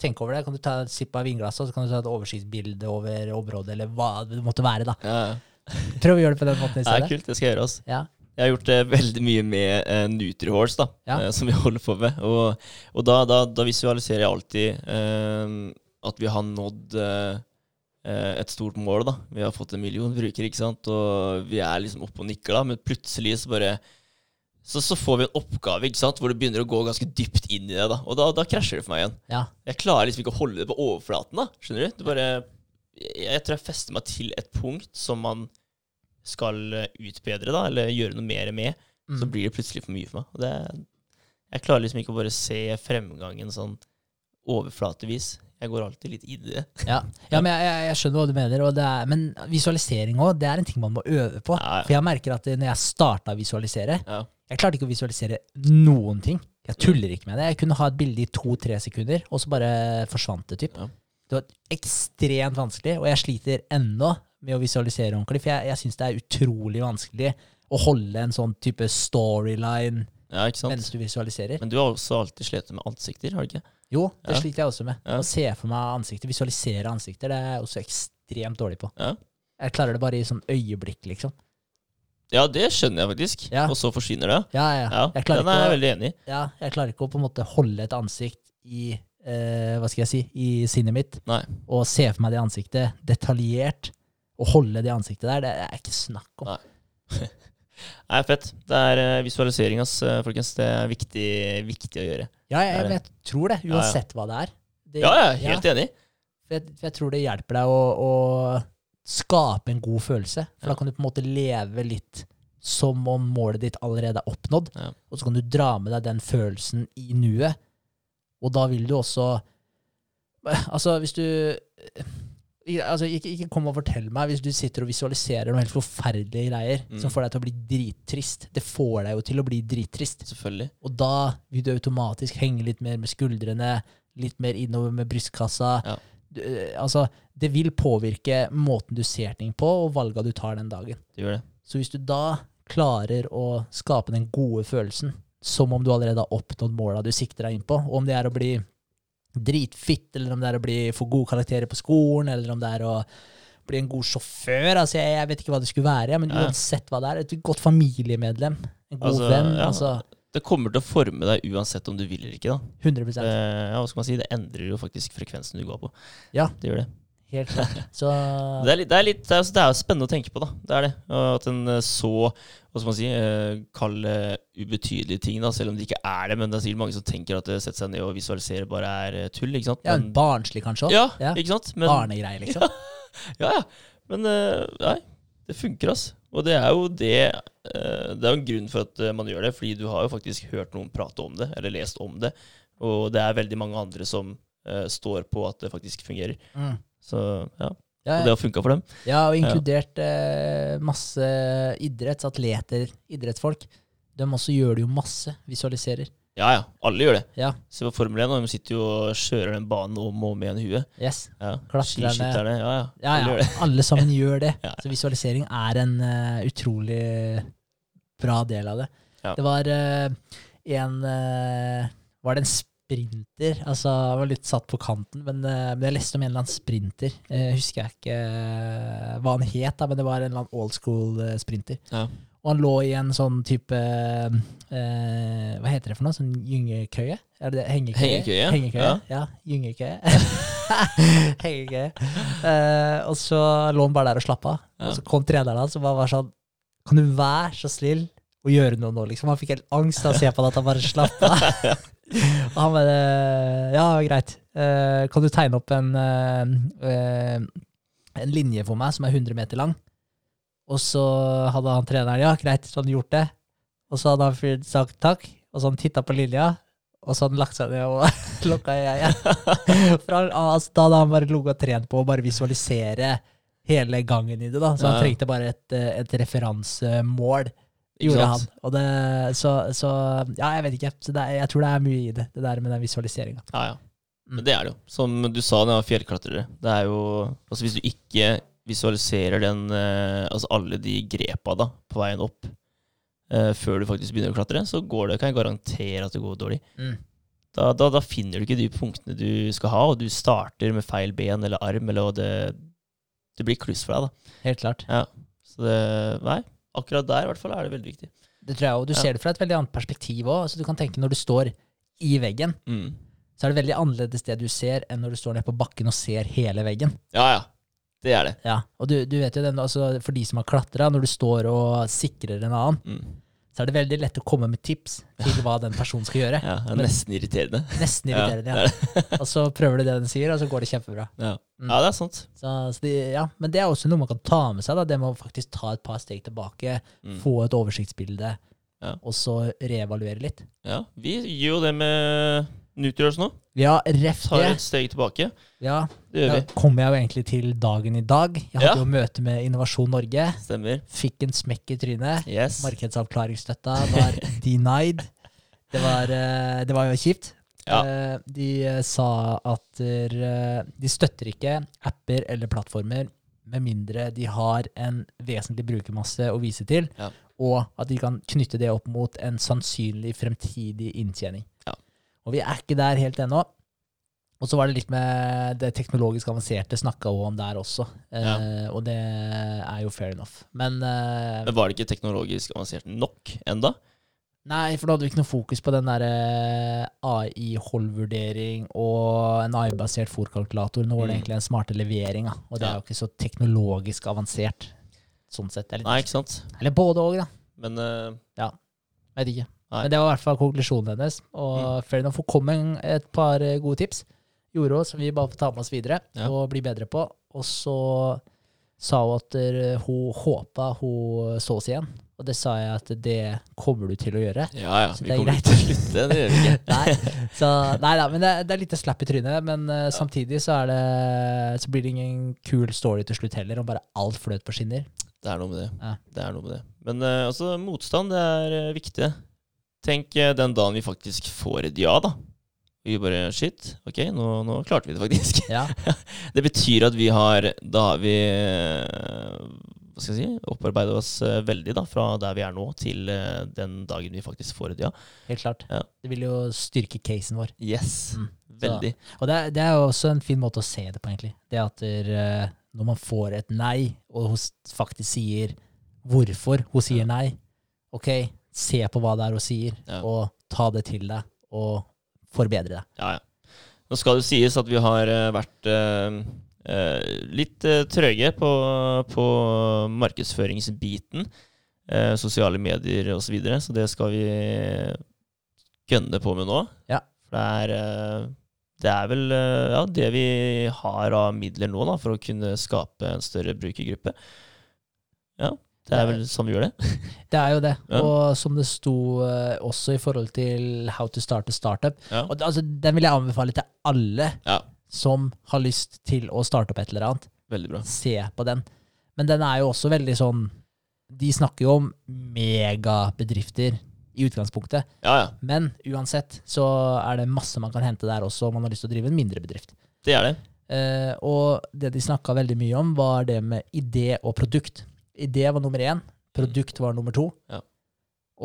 tenke over det. Kan du ta et sipp av vinglasset, og så kan du ta et oversiktsbilde over området, eller hva det måtte være. da. Ja, ja. Prøv å gjøre det på den måten i Det Ja, kult, det skal jeg gjøre. altså. Ja. Jeg har gjort det veldig mye med uh, Nutrihorse, da, Ja. eh, som vi holder på med. Og, og da, da, da visualiserer jeg alltid eh, at vi har nådd eh, eh, et stort mål. da. Vi har fått en million brukere, ikke sant? og vi er liksom oppe og nikker, da, men plutselig så bare så, så får vi en oppgave ikke sant? hvor du begynner å gå ganske dypt inn i det. da, Og da, da krasjer det for meg igjen. Ja. Jeg klarer liksom ikke å holde det på overflaten. da, skjønner du? Det bare, jeg, jeg tror jeg fester meg til et punkt som man skal utbedre, da, eller gjøre noe mer med. Så Mm. blir det plutselig for mye for meg. Og det, jeg klarer liksom ikke å bare se fremgangen sånn overflatevis. Jeg går alltid litt i det. Ja, ja men jeg, jeg, jeg skjønner hva du mener. Og det er, men visualisering òg, det er en ting man må øve på. Ja, ja. For jeg merker at når jeg starta å visualisere Ja. Jeg klarte ikke å visualisere noen ting. Jeg tuller ikke med det. Jeg kunne ha et bilde i to-tre sekunder, og så bare forsvant det. typ. Ja. Det var ekstremt vanskelig, og jeg sliter ennå med å visualisere ordentlig. For jeg, jeg syns det er utrolig vanskelig å holde en sånn type storyline ja, mens du visualiserer. Men du har også alltid slitt med ansikter, har du ikke? Jo, det Ja. sliter jeg også med. Å se for meg ansikter, visualisere ansikter, det er jeg også ekstremt dårlig på. Ja. Jeg klarer det bare i sånn øyeblikk, liksom. Ja, det skjønner jeg faktisk. Ja. Og så forsvinner det. Ja, ja. Ja, Jeg, Den er jeg å, veldig enig i. ja, jeg klarer ikke å på en måte holde et ansikt i eh, Hva skal jeg si i sinnet mitt, Nei. og se for meg det ansiktet detaljert. Og holde det ansiktet der, det er ikke snakk om. Nei. Nei, fett. Det er uh, visualisering, ass, eh, folkens. Det er viktig, viktig å gjøre. Ja, jeg, er jeg tror det, uansett hva det er. Det, Ja, jeg er helt enig. For jeg, for jeg tror det hjelper deg å, å skape en god følelse. For da kan du på en måte leve litt som om målet ditt allerede er oppnådd. Ja. Og så kan du dra med deg den følelsen i nuet. Og da vil du også Altså, hvis du Altså, ikke, ikke kom og fortell meg hvis du sitter og visualiserer noen helt forferdelige greier Mm. som får deg til å bli drittrist. Det får deg jo til å bli drittrist. Selvfølgelig. Og da vil du automatisk henge litt mer med skuldrene, litt mer innover med brystkassa. Ja. Eh, altså, det vil påvirke måten du ser ting på, og valga du tar den dagen. Det gjør det. Så hvis du da klarer å skape den gode følelsen, som om du allerede har oppnådd måla du sikter deg inn på, og om det er å bli dritfitt, eller om det er å bli få gode karakterer på skolen, eller om det er å bli en god sjåfør altså jeg, jeg vet ikke hva det skulle være, men uansett hva det er, et godt familiemedlem, en god Altså, venn, ja. altså Det kommer til å forme deg uansett om du vil eller ikke. da. 100 Det, ja, hva skal man si? Det endrer jo faktisk frekvensen du går på. Ja. Det gjør det. Helt klart. Så Det er, litt, det, er litt, det, er, det er jo spennende å tenke på, da. Det er det. At en eh, så hva skal man si, eh, kall ubetydelige ting, da, selv om det ikke er det. Men det er sikkert mange som tenker at det setter seg ned og visualiserer bare er eh, tull. ikke sant? ja, Men, barnslig kanskje òg. ja, Ja. ikke sant? Men, Barnegreier, liksom. ja, ja. Men eh, nei, det funker, altså. Og det er jo det eh, Det er jo en grunn for at eh, man gjør det, fordi du har jo faktisk hørt noen prate om det, eller lest om det. Og det er veldig mange andre som uh, står på at det faktisk fungerer. Mm. Så ja, Ja, Og det har funka for dem. Ja, og inkludert uh, masse idrettsatleter, idrettsfolk. De også gjør det jo masse, visualiserer. Ja ja, alle gjør det. Ja, Se på Formel 1, og de sitter jo og kjører den banen om og om igjen i huet. yes. Ja. Klatrerne. Ja, Ja, ja. Ja, Alle alle sammen gjør det. Så visualisering er en uh, utrolig bra del av det. Det var uh, en uh, Var det en sprinter? Altså, jeg var litt satt på kanten, men, eh, men jeg leste om en eller annen sprinter. Eh, husker jeg ikke eh, hva han het, da, men det var en eller annen old school eh, sprinter. Ja. Og han lå i en sånn type eh, Hva heter det for noe? Sånn gyngekøye? Er det det? Hengekøye? Hengekøye, Hengekøye, ja. ja. Gyngekøye. Hengekøye. Eh, og så lå han bare der og slappa av. Og så kom treneren hans og bare var sånn Kan du være så snill å gjøre noe nå, liksom? Han fikk helt angst av å se på det at han bare slappa av. og han bare Ja, greit. Eh, kan du tegne opp en eh, eh, en linje for meg som er 100 meter lang? Og så hadde han treneren ja, greit, så hadde han gjort det. Og så hadde han fyren sagt takk, og så han titta på Lilja, og så hadde han lagt seg ned og lukka øya. For altså, da hadde han bare ligget og trent på å bare visualisere hele gangen i det, da. Så han trengte bare et, eh, et referansemål, gjorde han. Det, så, så ja, jeg vet ikke. Så det er, jeg tror det er mye i det, det der med den visualiseringa. Ja, ja. Mm. Men det er det jo. Som du sa det var fjellklatrere. Det er jo Altså, hvis du ikke visualiserer den eh, Altså alle de grepa da, på veien opp eh, før du faktisk begynner å klatre, så går det, kan jeg garantere at det går dårlig. Mm. Da, da, da finner du ikke de punktene du skal ha, og du starter med feil ben eller arm, eller det, det blir kluss for deg, da. Helt klart. Så det Nei, akkurat der i hvert fall er det veldig viktig. Det tror jeg, og Du Ja. ser det fra et veldig annet perspektiv òg. Altså, du kan tenke når du står i veggen, Mm. så er det veldig annerledes det du ser, enn når du står nede på bakken og ser hele veggen. Ja, ja. Det er det. Ja, Og du, du vet jo den, altså, for de som har klatra, når du står og sikrer en annen, Mm. så er det veldig lett å komme med tips til hva den personen skal gjøre. Ja, det er nesten irriterende. Nesten irriterende. ja. Ja. Og så prøver du det den sier, og så går det kjempebra. Ja. Mm. ja, det er sant. Så, så de, ja, Men det er også noe man kan ta med seg. da, Det med å faktisk ta et par steg tilbake, Mm. få et oversiktsbilde, Ja. og så reevaluere litt. Ja, vi gjør jo det med Nutriors nå. Ja, ref Tar et steg tilbake. Ja, Det gjør Da kommer jeg jo egentlig til dagen i dag. Jeg hadde Ja. jo møte med Innovasjon Norge. Stemmer. Fikk en smekk i trynet. Yes. Markedsavklaringsstøtta var denied. Det var, eh, det var jo kjipt. Ja. Eh, De eh, sa at de støtter ikke apper eller plattformer med mindre de har en vesentlig brukermasse å vise til, Ja. og at de kan knytte det opp mot en sannsynlig fremtidig inntjening. Ja. Og vi er ikke der helt ennå. Og så var det litt med det teknologisk avanserte snakka hun om der også, eh, og det er jo fair enough. Men eh, Men var det ikke teknologisk avansert nok enda? Nei, for da hadde vi ikke noe fokus på den der eh, AI-holdvurdering og en AI-basert fòrkalkulator. Nå var det Mm. egentlig en smarte levering, da. og det er jo ikke så teknologisk avansert. Sånn sett. Eller, Nei, ikke sant? eller både òg, da. Men eh, Vet ikke. Nei. Men det var i hvert fall konklusjonen hennes. Og fair enough, hun kom med et par eh, gode tips. Gjorde hun, som vi bare får ta med oss videre Ja. og bli bedre på. Og så sa hun at eh, hun håpa hun så oss igjen. Og det sa jeg at det kommer du til å gjøre. ja, ja. Så Vi det er kommer ikke til å slutte. Det gjør vi ikke. Nei, så, nei da, men det, det er litt slapp i trynet. Men eh, samtidig så, det, så blir det ingen kul story til slutt heller, om bare alt fløt på skinner. Det er noe med det. Ja. Det er noe med det. Men uh, altså, motstand det er uh, viktig. Tenk eh, den dagen vi faktisk får et ja, da. Vi bare Shit, ok, nå, nå klarte vi det faktisk. Ja, Det betyr at vi har Da har vi eh, Hva skal jeg si opparbeida oss eh, veldig da fra der vi er nå, til den dagen vi faktisk får et ja. helt klart. Ja. Det vil jo styrke casen vår. Yes. Mm. Veldig. Og det, er- det er jo også en fin måte å se det på, egentlig. Det at der, når man får et nei, og hun faktisk sier hvorfor hun sier nei, ok, se på hva det er hun sier, Ja. og ta det til deg, og forbedre det. Ja, ja. Nå skal det sies at vi har eh, vært eh, eh, litt trøye på, på markedsføringsbiten. eh, sosiale medier osv. Så, videre, så det skal vi gønne på med nå. Ja. For det er, eh, det er vel eh, ja, det vi har av midler nå da, for å kunne skape en større brukergruppe. Ja, det er vel sånn vi gjør det. Det er jo det. Ja. Og som det sto eh, også i forhold til How to start a startup. Ja. Og altså, den vil jeg anbefale til alle Ja, som har lyst til å starte opp et eller annet. veldig bra. Se på den. Men den er jo også veldig sånn De snakker jo om megabedrifter i utgangspunktet. Ja, ja. Men uansett så er det masse man kan hente der også om man har lyst til å drive en mindre bedrift. Det er det. Eh, og det de snakka veldig mye om, var det med idé og produkt. Idé var nummer én, produkt var nummer to. Ja.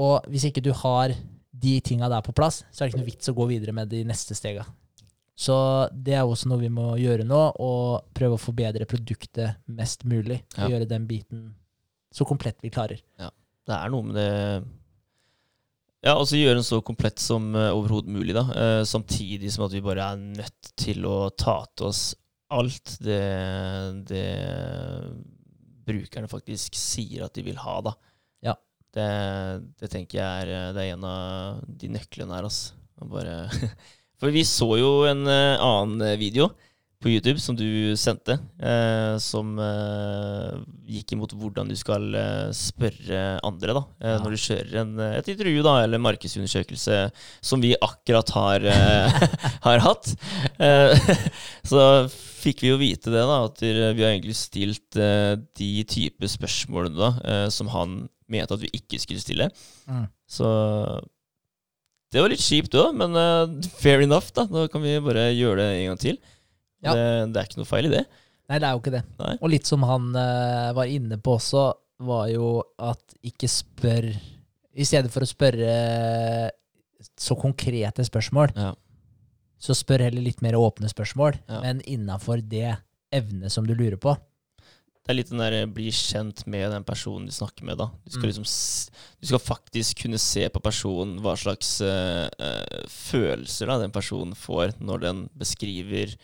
Og hvis ikke du har de tinga der på plass, så er det ikke noe vits å gå videre med de neste stega. Så det er også noe vi må gjøre nå, og prøve å forbedre produktet mest mulig. Ja. Gjøre den biten så komplett vi klarer. Det er noe med det Ja, altså gjøre den så komplett som uh, overhodet mulig, da. Eh, samtidig som at vi bare er nødt til å ta til oss alt det, det brukerne faktisk sier at de vil ha, da. Ja. Det, det tenker jeg er, eh, det er en av de nøklene her, altså. Bare For vi så jo en eh, annen video på YouTube som du sendte, eh, som eh, gikk imot hvordan du skal eh, spørre andre da, eh, Ja. når du kjører en, eh, et intervju da, eller markedsundersøkelse som vi akkurat har, eh, har hatt. Eh, så fikk vi jo vite det, da, at vi har egentlig stilt de type spørsmålene da, som han mente at vi ikke skulle stille. Mm. Så det var litt kjipt òg, men fair enough. Da Nå kan vi bare gjøre det en gang til. Ja. Det, det er ikke noe feil i det. Nei, det er jo ikke det. Nei. Og litt som han uh, var inne på også, var jo at ikke spør I stedet for å spørre så konkrete spørsmål, Ja. så spør heller litt mer åpne spørsmål, Ja. men innafor det evnet som du lurer på. Det er litt den der bli kjent med den personen du snakker med, da. Du skal Mm. liksom Du skal faktisk kunne se på personen hva slags uh, uh, følelser da, den personen får når den beskriver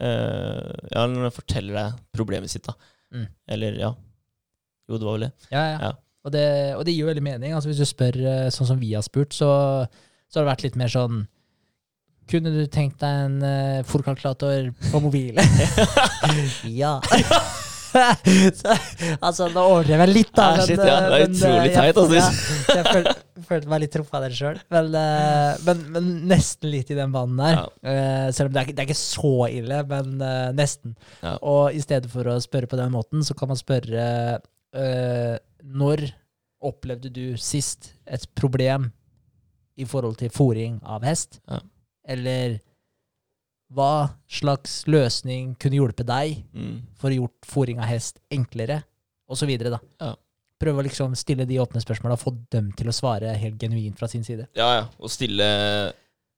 eh, Ja, når han forteller deg problemet sitt, da. Mm. Eller, ja. Jo, det var vel det. Ja, ja. Ja. Og, det, og det gir jo veldig mening. Altså, hvis du spør eh, sånn som vi har spurt, så, så har det vært litt mer sånn Kunne du tenkt deg en uh, fòrkalkulator på mobilen? ja. så, altså, nå overdrev jeg litt, da. Ah, shit, ja. Det er utrolig eh, teit, altså. Ja, jeg følte, følte meg litt truffet av det sjøl. Men, uh, men, men nesten litt i den banen der. Eh, selv om det er, det er ikke så ille, men uh, nesten. Ja. Og i stedet for å spørre på den måten, så kan man spørre Når opplevde du sist et problem i forhold til fòring av hest? Ja. Eller hva slags løsning kunne hjulpet deg Mm. for å gjort fòring av hest enklere? Og så videre, da. Ja. Prøve å liksom stille de åpne spørsmåla og få dem til å svare helt genuint fra sin side. Ja, ja. Og stille,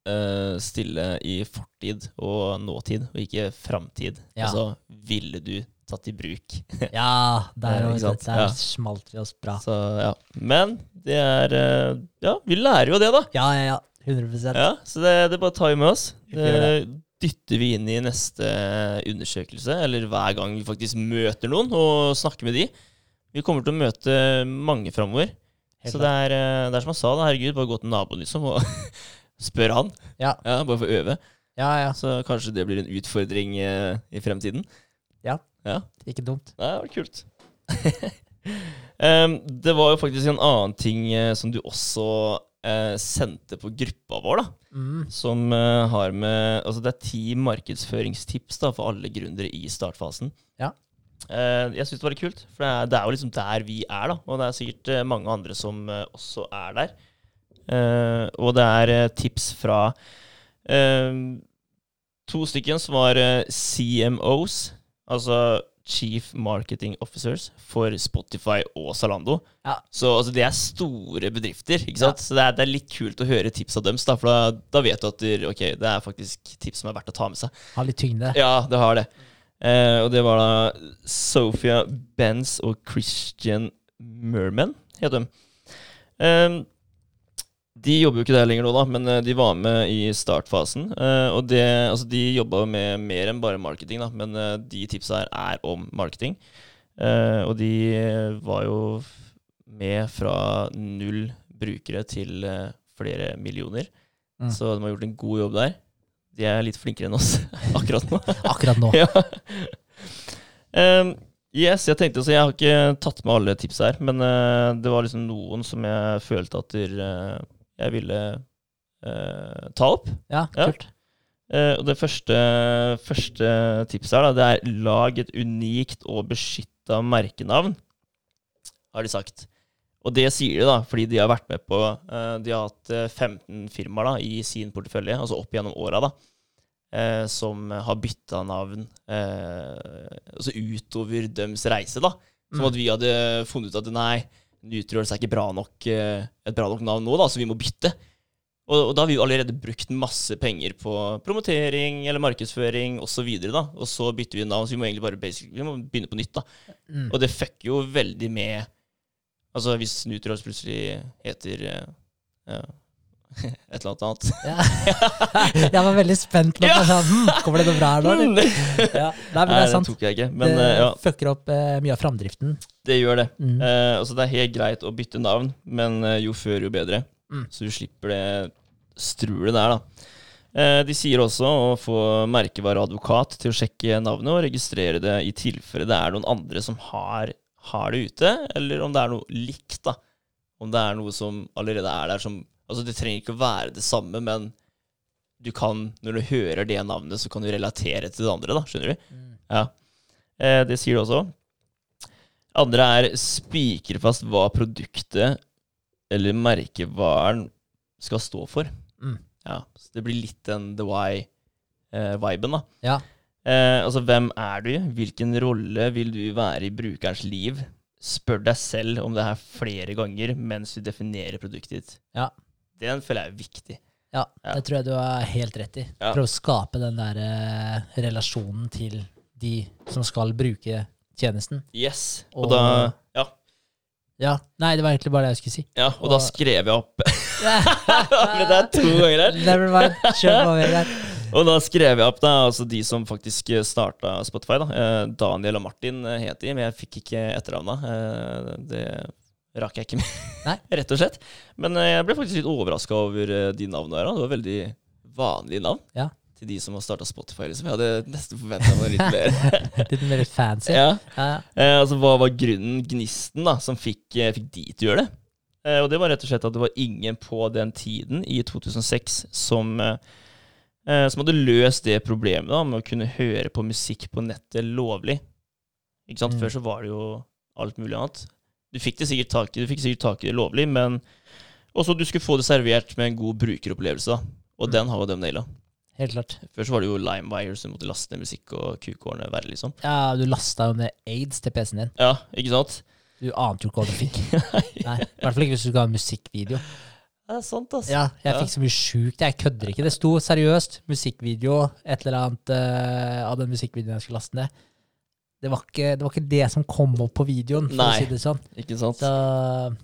uh, stille i fortid og nåtid, og ikke framtid. Ja. Altså, ville du tatt i bruk? Ja, der, og, ikke der Ja. smalt vi oss bra. Så ja. Men det er uh, Ja, vi lærer jo det, da. Ja, ja, ja. 100 Ja, Så det, det bare tar vi med oss. Det dytter vi inn i neste undersøkelse, eller hver gang vi faktisk møter noen og snakker med de. Vi kommer til å møte mange framover. Så det er, eh, det er som han sa, da, herregud, bare gå til naboen liksom og spør han. Ja. Bare for å øve. Ja, ja. Så kanskje det blir en utfordring eh, i fremtiden. Ja. ja. Ikke dumt. Det var kult. um, det var jo faktisk en annen ting eh, som du også eh, sendte på gruppa vår, da. Mm. Som eh, har med Altså, det er ti markedsføringstips da, for alle gründere i startfasen. Ja. Eh, jeg syns det var litt kult, for det er, det er jo liksom der vi er, da. Og det er sikkert eh, mange andre som eh, også er der. Og det er tips fra to stykken som var CMOs, altså Chief Marketing Officers, for Spotify og Zalando. Ja. Så altså, det er store bedrifter, ikke sant? Så det er, det er litt kult å høre tips av dem, da, for da, da vet du at du, ok, det er faktisk tips som er verdt å ta med seg. Har litt tyngde. Ja, det har det. Eh, og det var da Sophia Benz og Christian Merman, het de. Eh, de jobber jo ikke der lenger nå, da, men eh, de var med i startfasen. Eh, og det, altså, de jobba med mer enn bare marketing, da, men de tipsa her er om marketing. Eh, og de var jo med fra null brukere til flere millioner. Mm. Så de har gjort en god jobb der. De er litt flinkere enn oss akkurat nå. Akkurat nå. ja. Um, yes, jeg tenkte så Jeg har ikke tatt med alle tips her, men uh, det var liksom noen som jeg følte at der, uh, jeg ville uh, ta opp. Ja, Ja. kult. Eh, og det første, første tipset her, da, det er lag et unikt og beskytta merkenavn, har de sagt. Og det sier de da, fordi de har vært med på eh, De har hatt eh, 15 firmaer da, i sin portefølje, altså opp gjennom åra, eh, som har bytta navn eh, altså utover deres reise. da. Som Mm. at vi hadde funnet ut at nei, Nutriors er ikke bra nok, eh, et bra nok navn nå, da, så vi må bytte. Og, og da har vi jo allerede brukt masse penger på promotering eller markedsføring osv. Og, og så bytter vi navn, så vi må egentlig bare vi må begynne på nytt. da. Mm. Og det fucker jo veldig med Altså hvis Nutriors plutselig heter eh, ja, et eller annet annet. Ja. jeg var veldig spent nå. Ja. sånn, hm, Kommer det noe bra her nå? Nei, Ja. Nei, men det er det tok jeg ikke. Men det eh, ja, fucker opp uh, mye av framdriften. det gjør det. Mm. Uh, altså Det er helt greit å bytte navn, men uh, jo før, jo bedre. Mm. Så du slipper det strulet der, da. Eh, de sier også å få merkevareadvokat til å sjekke navnet og registrere det i tilfelle det er noen andre som har har det ute, eller om det er noe likt. da. Om det er noe som allerede er der som Altså, det trenger ikke å være det samme, men du kan, når du hører det navnet, så kan du relatere til det andre, da. Skjønner du? Mm. Ja. Eh, det sier du også. Andre er spikre fast hva produktet eller merkevaren skal stå for. Mm. Ja, så det blir litt den the why-viben, da. Ja. Eh, altså, hvem er du? Hvilken rolle vil du være i brukerens liv? Spør deg selv om det her flere ganger mens du definerer produktet ditt. Ja. Den føler jeg er viktig. Ja, Ja. det tror jeg du har helt rett i. Ja. Prøv å skape den der eh, relasjonen til de som skal bruke tjenesten. Yes. Og, Og- da ja, Ja, Nei, det var egentlig bare det jeg skulle si. ja, og da skrev jeg opp Men det er to ganger her. Never mind. Kjør på, Vegard. Og da skrev jeg opp da, altså de som faktisk starta Spotify. da. Eh, Daniel og Martin eh, het de, men jeg fikk ikke etternavna. Eh, det rakk jeg ikke med, Nei. rett og slett. Men eh, jeg ble faktisk litt overraska over eh, de navnene her. da. Det var veldig vanlige navn Ja. til de som har starta Spotify. liksom. Jeg hadde nesten forventa noe litt mer. Litt mer fancy. ja. Ja, ja. Eh, altså, Hva var grunnen, gnisten, da, som fikk, eh, fikk de til å gjøre det? Eh, og det var rett og slett at det var ingen på den tiden, i 2006, som, eh, eh, som hadde løst det problemet da, med å kunne høre på musikk på nettet lovlig. Ikke sant? Mm. Før så var det jo alt mulig annet. Du fikk det sikkert tak i, du fikk sikkert tak i det lovlig, men også du skulle få det servert med en god brukeropplevelse. da. Og Mm. den har jo de naila. Helt klart. Før så var det jo LimeWire, så du måtte laste ned musikk og kukårene verre, liksom. Ja, du lasta jo ned aids til PC-en din. Ja, ikke sant? Du ante jo ikke hva du fikk. Nei, I hvert fall ikke hvis du skulle ha en musikkvideo. Det er sant, altså. Ja, jeg Ja. fikk så mye sjukt. Jeg kødder ikke. Det sto seriøst musikkvideo, et eller annet uh, av den musikkvideoen jeg skulle laste ned. Det var, ikke, det var ikke det som kom opp på videoen, for Nei. å si det sånn. Ikke sant? Så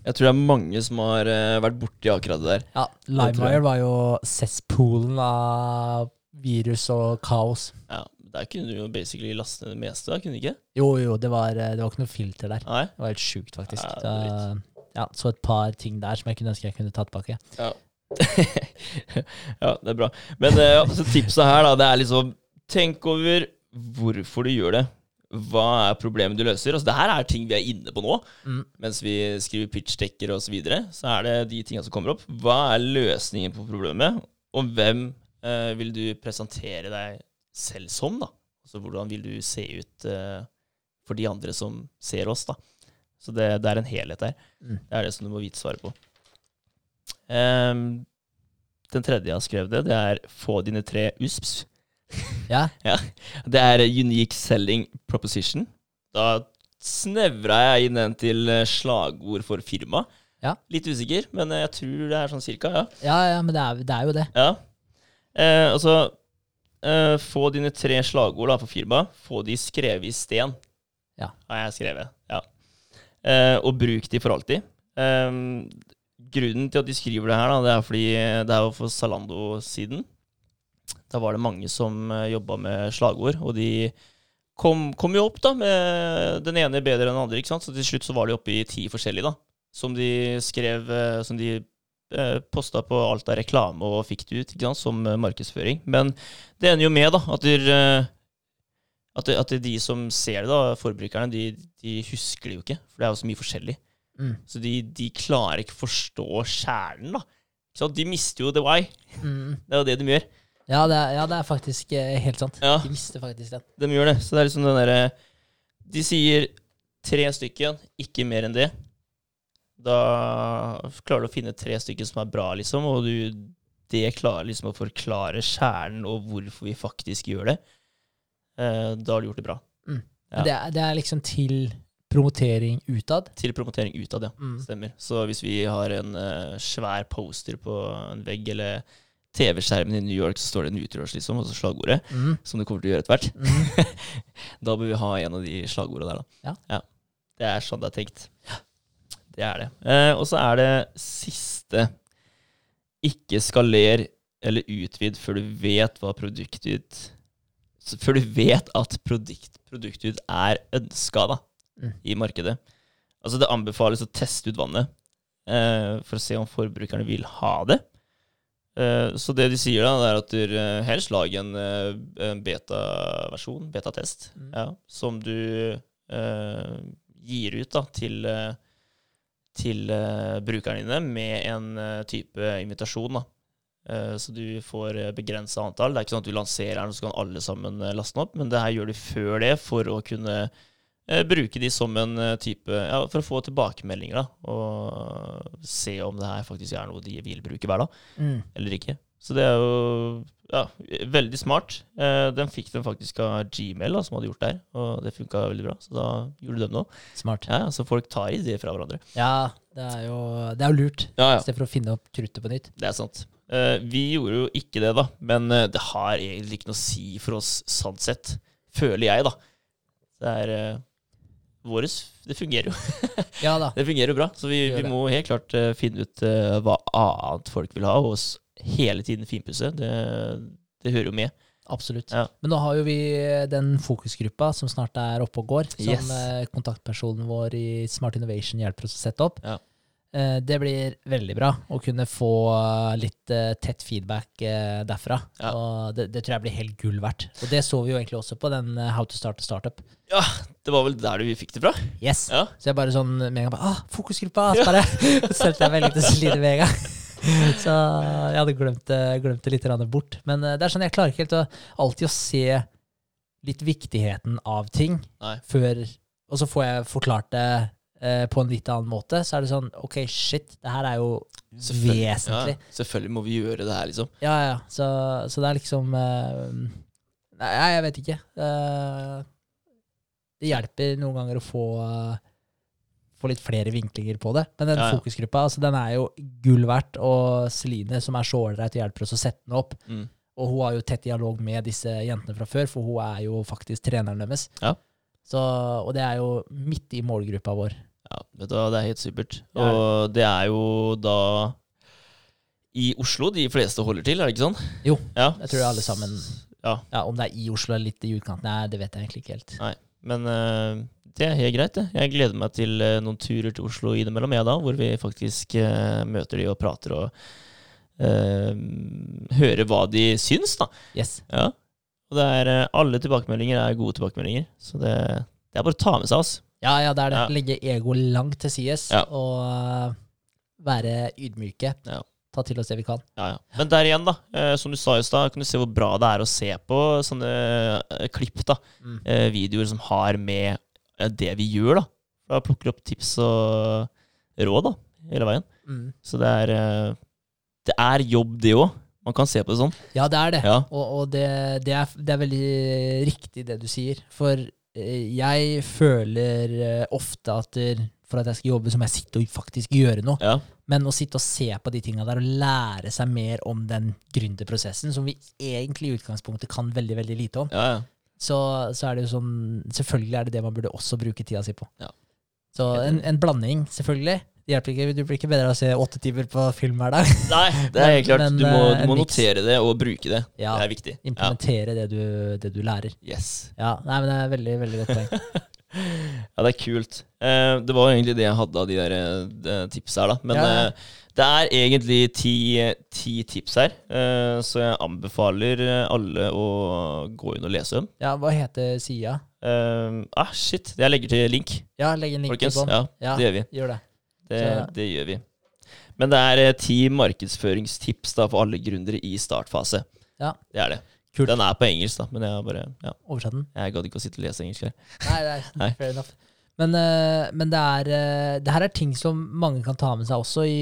Jeg tror det er mange som har uh, vært borti akkurat det der. ja. LimeWire var jo cesspoolen av virus og kaos. Ja, Der kunne du jo basically laste ned det meste, da, kunne du ikke? Jo, jo, det var, eh, det var ikke noe filter der. Nei? Det var helt sjukt, faktisk. Ja, det var er ja, så et par ting der som jeg kunne ønske jeg kunne tatt tilbake. Ja. ja, det er bra. Men eh, ja, så tipset her, da, det er liksom Tenk over hvorfor du gjør det. Hva er problemet du løser? Altså, det her er ting vi er inne på nå. Mm. Mens vi skriver pitchdekker osv., så, videre, så er det de tinga som kommer opp. Hva er løsningen på problemet, og hvem eh, vil du presentere deg selv som? da? Altså Hvordan vil du se ut eh, for de andre som ser oss? da? Så det, det er en helhet der. Mm. Det er det som du må vite svaret på. Um, den tredje jeg har skrevet, det, det er få dine tre USPs. Ja, Det er Unique Selling Proposition. Da snevra jeg inn den til eh, slagord for firma. Ja. Litt usikker, men eh, jeg tror det er sånn cirka, ja. ja, ja men det er, det er jo det. ja. Eh, altså eh, Få dine tre slagord da, for firma. Få de skrevet i sten. Ja. Har jeg skrevet. Eh, og bruk de for alltid. Eh, grunnen til at de skriver det her, da, det er fordi det er jo for Zalando-siden. Da var det mange som uh, jobba med slagord, og de kom, kom jo opp da med den ene bedre enn den andre. ikke sant? Så til slutt så var de oppe i ti forskjellige, da. Som de skrev eh, Som de posta på alt av reklame og fikk det ut ikke sant? som eh, markedsføring. Men det ender jo med da at, eh, at, det, at det de som ser det, da, forbrukerne, de, de husker det jo ikke. For det er jo så mye forskjellig. Mm. Så de, de klarer ikke forstå kjernen, da. Så? De mister jo the why. Mm. Det er jo det de gjør. Ja, det er, ja, det er faktisk eh, helt sant. Ja. De mister faktisk den. De gjør det. Så det er liksom den derre De sier tre stykker, ikke mer enn det. Da klarer du å finne tre stykker som er bra, liksom, og du, det klarer liksom å forklare kjernen og hvorfor vi faktisk gjør det. Eh, da har du gjort det bra. Mm. Ja. Det, er, det er liksom til promotering utad. Til promotering utad, ja. Mm. Stemmer. Så hvis vi har en uh, svær poster på en vegg, eller TV-skjermen i New York, så står det Nutriors, liksom, altså slagordet, Mm. som du kommer til å gjøre etter hvert. Mm. Da bør vi ha en av de slagordene der, da. Ja. Det er sånn det er tenkt. Det er det. Eh, og så er det siste Ikke skaler eller utvid før du vet hva produktet ditt Før du vet at produkt, produktet ditt er ønska Mm. i markedet. Altså Det anbefales å teste ut vannet eh, for å se om forbrukerne vil ha det. Eh, så det de sier, da, det er at du eh, helst lager en, eh, en beta-versjon, betatest, Mm. ja, som du eh, gir ut da, til, eh, til brukerne dine med en type invitasjon. da. Eh, Så du får begrensa antall. Det er ikke sånn at du lanserer den, så kan alle sammen eh, laste den opp, men det her gjør du før det for å kunne eh, bruke de som en eh, type Ja, for å få tilbakemeldinger, da. Og se om det her faktisk er noe de vil bruke hver dag, Mm. eller ikke. Så det er jo ja, veldig smart. Eh, Den fikk den faktisk av Gmail, da, som hadde gjort det her, og det funka veldig bra. Så da gjorde de det òg. Smart. Ja, så folk tar ideer fra hverandre. Ja, det er jo, det er jo lurt. Ja, I stedet for å finne opp kruttet på nytt. Det er sant. Eh, vi gjorde jo ikke det, da, men eh, det har egentlig ikke noe å si for oss sant sett. Føler jeg, da. Det er uh, våres Det fungerer jo. Ja da. Det fungerer jo bra. Så vi, vi må helt klart eh, finne ut eh, hva annet folk vil ha, og oss hele tiden finpusse. Det, det hører jo med. Absolutt. Ja. Men nå har jo vi den fokusgruppa som snart er oppe og går, som Yes. eh, kontaktpersonen vår i Smart Innovation hjelper oss å sette opp. Ja. Eh, Det blir veldig bra å kunne få litt eh, tett feedback eh, derfra. Ja. Og det, det tror jeg blir helt gull verdt. Og det så vi jo egentlig også på den How to start a startup. Ja, det var vel der du fikk det fra? Yes! Ja. Så jeg bare sånn med en gang bare ah, fokusgruppa! Så bare sendte jeg melding til Celine med en gang. Så jeg hadde glemt glemt det litt bort. Men det er sånn, jeg klarer ikke helt å alltid å se litt viktigheten av ting Nei. før Og så får jeg forklart det eh, på en litt annen måte. Så er det sånn OK, shit, det her er jo Selvfølgelig. vesentlig. Ja, selvfølgelig må vi gjøre det her, liksom. Ja, ja. Så, så det er liksom eh, Nei, jeg vet ikke. Eh, det hjelper noen ganger å få, få litt flere vinklinger på det. Men den Ja, ja. fokusgruppa altså, den er jo gull verdt. Og Celine, som er så ålreit og hjelper oss å sette den opp. Mm. Og hun har jo tett dialog med disse jentene fra før, for hun er jo faktisk treneren deres. Ja. Så, og det er jo midt i målgruppa vår. Ja, vet du hva, det er helt supert. Er Og det er jo da i Oslo de fleste holder til, er det ikke sånn? Jo, Ja. Jeg tror alle sammen Ja. ja, Om det er i Oslo eller litt i utkanten, nei, det vet jeg egentlig ikke helt. Nei, Men uh, det er helt greit, det. Jeg gleder meg til uh, noen turer til Oslo innimellom, jeg da, hvor vi faktisk uh, møter de og prater og hører hva de syns, da. Yes. Ja. Og det er, alle tilbakemeldinger er gode tilbakemeldinger, så det, det er bare å ta med seg oss. Ja, ja, det er det. Ja. Legge ego langt til sides Ja. og uh, være ydmyke. Ja. Ta til oss det vi kan. Ja, ja. Men der igjen, da. Eh, som du sa i stad, kan du se hvor bra det er å se på sånne eh, klipp, da. Mm. Eh, videoer som har med eh, det vi gjør, da. Da plukker opp tips og råd, da, hele veien. Mm. Så det er eh, Det er jobb, det òg. Man kan se på det sånn. Ja, det er det. Ja. Og, og det, det, er, det er veldig riktig det du sier. For eh, jeg føler eh, ofte at der, for at jeg skal jobbe, så må jeg sitte og faktisk gjøre noe. Ja. Men å sitte og se på de tinga der og lære seg mer om den gründerprosessen, som vi egentlig i utgangspunktet kan veldig veldig lite om, ja, ja. så, så er det jo sånn Selvfølgelig er det det man burde også bruke tida si på. Ja. Så en, en blanding, selvfølgelig. Det hjelper ikke, Du blir ikke bedre av å se åtte timer på film hver dag. Nei, det er helt klart. Men, Du må, eh, du må notere det og bruke det. Ja, Det er viktig. Ja. Implementere det, du, det du lærer. Yes. Ja, nei, men det er veldig, veldig godt poeng. Ja, det er kult. Eh, det var egentlig det jeg hadde av de der de tips her, da. Men Ja, ja. eh, det er egentlig ti, ti tips her, eh, så jeg anbefaler eh, alle å gå inn og lese dem. Ja, hva heter sida? Eh, ah, shit. Jeg legger til link, Ja, legg en link folkens. Ja, Ja, det gjør vi. gjør det. Det, det gjør vi. Men det er eh, ti markedsføringstips da for alle gründere i startfase. Ja. Det er det. Kult. Den er på engelsk, da, men jeg, har bare, ja, Oversatt den. jeg gadd ikke å sitte og lese engelsk her. Nei, nei, Nei. fair enough. Men, eh, men det, er, eh, det her er ting som mange kan ta med seg også i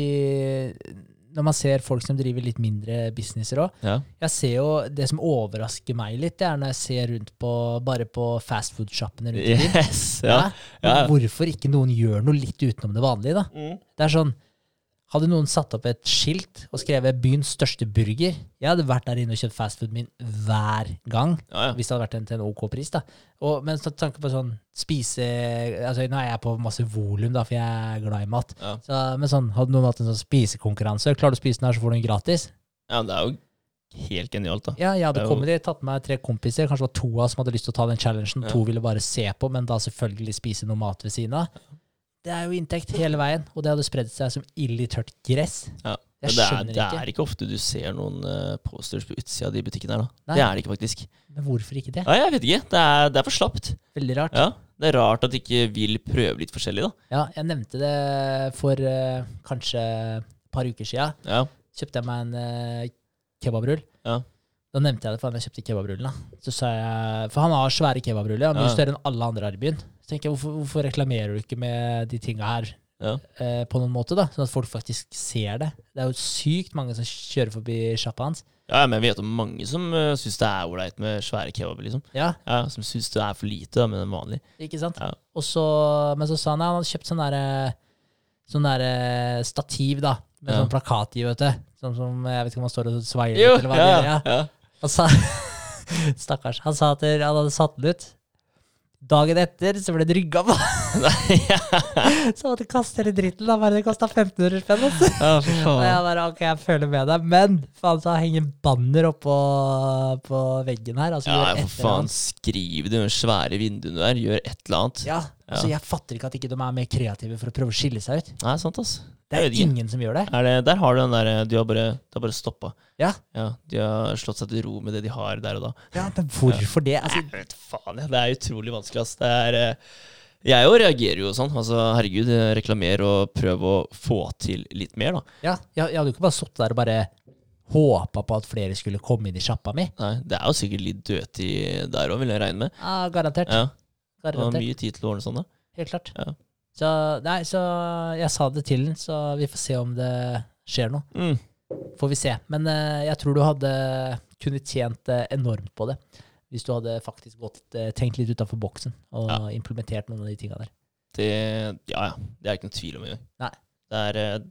Når man ser folk som driver litt mindre businesser òg. Ja. Jeg ser jo Det som overrasker meg litt, det er når jeg ser rundt på bare på fastfood-sjappene rundt i. Yes, ja. Ja. Hvorfor ikke noen gjør noe litt utenom det vanlige, da? Mm. Det er sånn Hadde noen satt opp et skilt og skrevet 'byens største burger', jeg hadde vært der inne og kjøpt fastfood min hver gang. Ja, ja. Hvis det hadde vært en, til en ok pris, da. Og, men så tanke på sånn spise altså Nå er jeg på masse volum, da, for jeg er glad i mat. Ja. Så, men sånn, hadde noen hatt en sånn spisekonkurranse, klarer du å spise den her, så får du den gratis. ja, det er jo helt genialt, da. Ja, jeg hadde kommet dit, tatt med meg tre kompiser, kanskje det var to av oss som hadde lyst til å ta den challengen, Ja. to ville bare se på, men da selvfølgelig spise noe mat ved siden av. Det er jo inntekt hele veien, og det hadde spredd seg som ild i tørt gress. Ja. Jeg det er, skjønner det ikke. er ikke ofte du ser noen eh, posters på utsida av de butikkene her, da. Nei. Det er det ikke, faktisk. Men hvorfor ikke det? Ja, jeg vet ikke. Det er, det er for slapt. Veldig rart. Ja. Det er rart at de ikke vil prøve litt forskjellig, da. Ja, jeg nevnte det for eh, kanskje et par uker sia. Ja. Kjøpte jeg meg en uh, kebabrull. Ja. Da nevnte jeg det for han jeg kjøpte kebabrullen. da. Så sa jeg, For han har svære kebabruller, han er mye Ja. større enn alle andre her i byen. Så tenker jeg, hvorfor, hvorfor reklamerer du ikke med de tinga her Ja. eh, på noen måte, da? Sånn at folk faktisk ser det. Det er jo sykt mange som kjører forbi sjappa hans. ja, men jeg vet om mange som uh, syns det er ålreit med svære kebaber, liksom. Ja, Ja, Som syns det er for lite da, med den vanlige. ikke sant? Ja. Og så, men så sa han ja, han hadde kjøpt sånn derre sånn der stativ, da. Med Ja. sånn plakat i, vet du. Sånn som jeg vet ikke om han står og sveier litt, eller hva ja, det er. Ja. ja. Han sa Stakkars. Han sa at han hadde satt den ut. Dagen etter så ble det rygga på. Ja. Så måtte kaste hele dritten. Da bare det kosta 1500 spenn. Altså. ja, for Og jeg bare ok, jeg føler med deg. Men faen, så henger banner oppå på veggen her. Altså, Ja, for faen, skriv det med de svære vinduene der. Gjør et eller annet. Ja, Så Jeg fatter ikke at ikke de er mer kreative for å prøve å skille seg ut. Nei, sant, ass. Det er ingen som gjør det. Det, der har du den der De har bare, de har bare stoppa. Ja. ja. De har slått seg til ro med det de har der og da. Ja, Men hvorfor det? Altså, Jeg vet faen, ja. Det er utrolig vanskelig, ass. Det er eh, Jeg òg reagerer jo sånn. Altså, herregud, eh, reklamer og prøv å få til litt mer, da. ja, jeg, jeg hadde jo ikke bare sittet der og bare håpa på at flere skulle komme inn i sjappa mi. Nei, det er jo sikkert litt dødtid der òg, vil jeg regne med. Ja, garantert. Ja, det var garantert. mye tid til å ordne sånn, da. Helt klart. Ja. Så, nei, så jeg sa det til den, så vi får se om det skjer noe. Mm. Får vi se. Men eh, jeg tror du hadde kunne tjent eh, enormt på det. Hvis du hadde faktisk gått, eh, tenkt litt utafor boksen og Ja. implementert noen av de tinga der. Det, ja, ja. Det er ikke noen tvil om engang. Nei. Det er eh,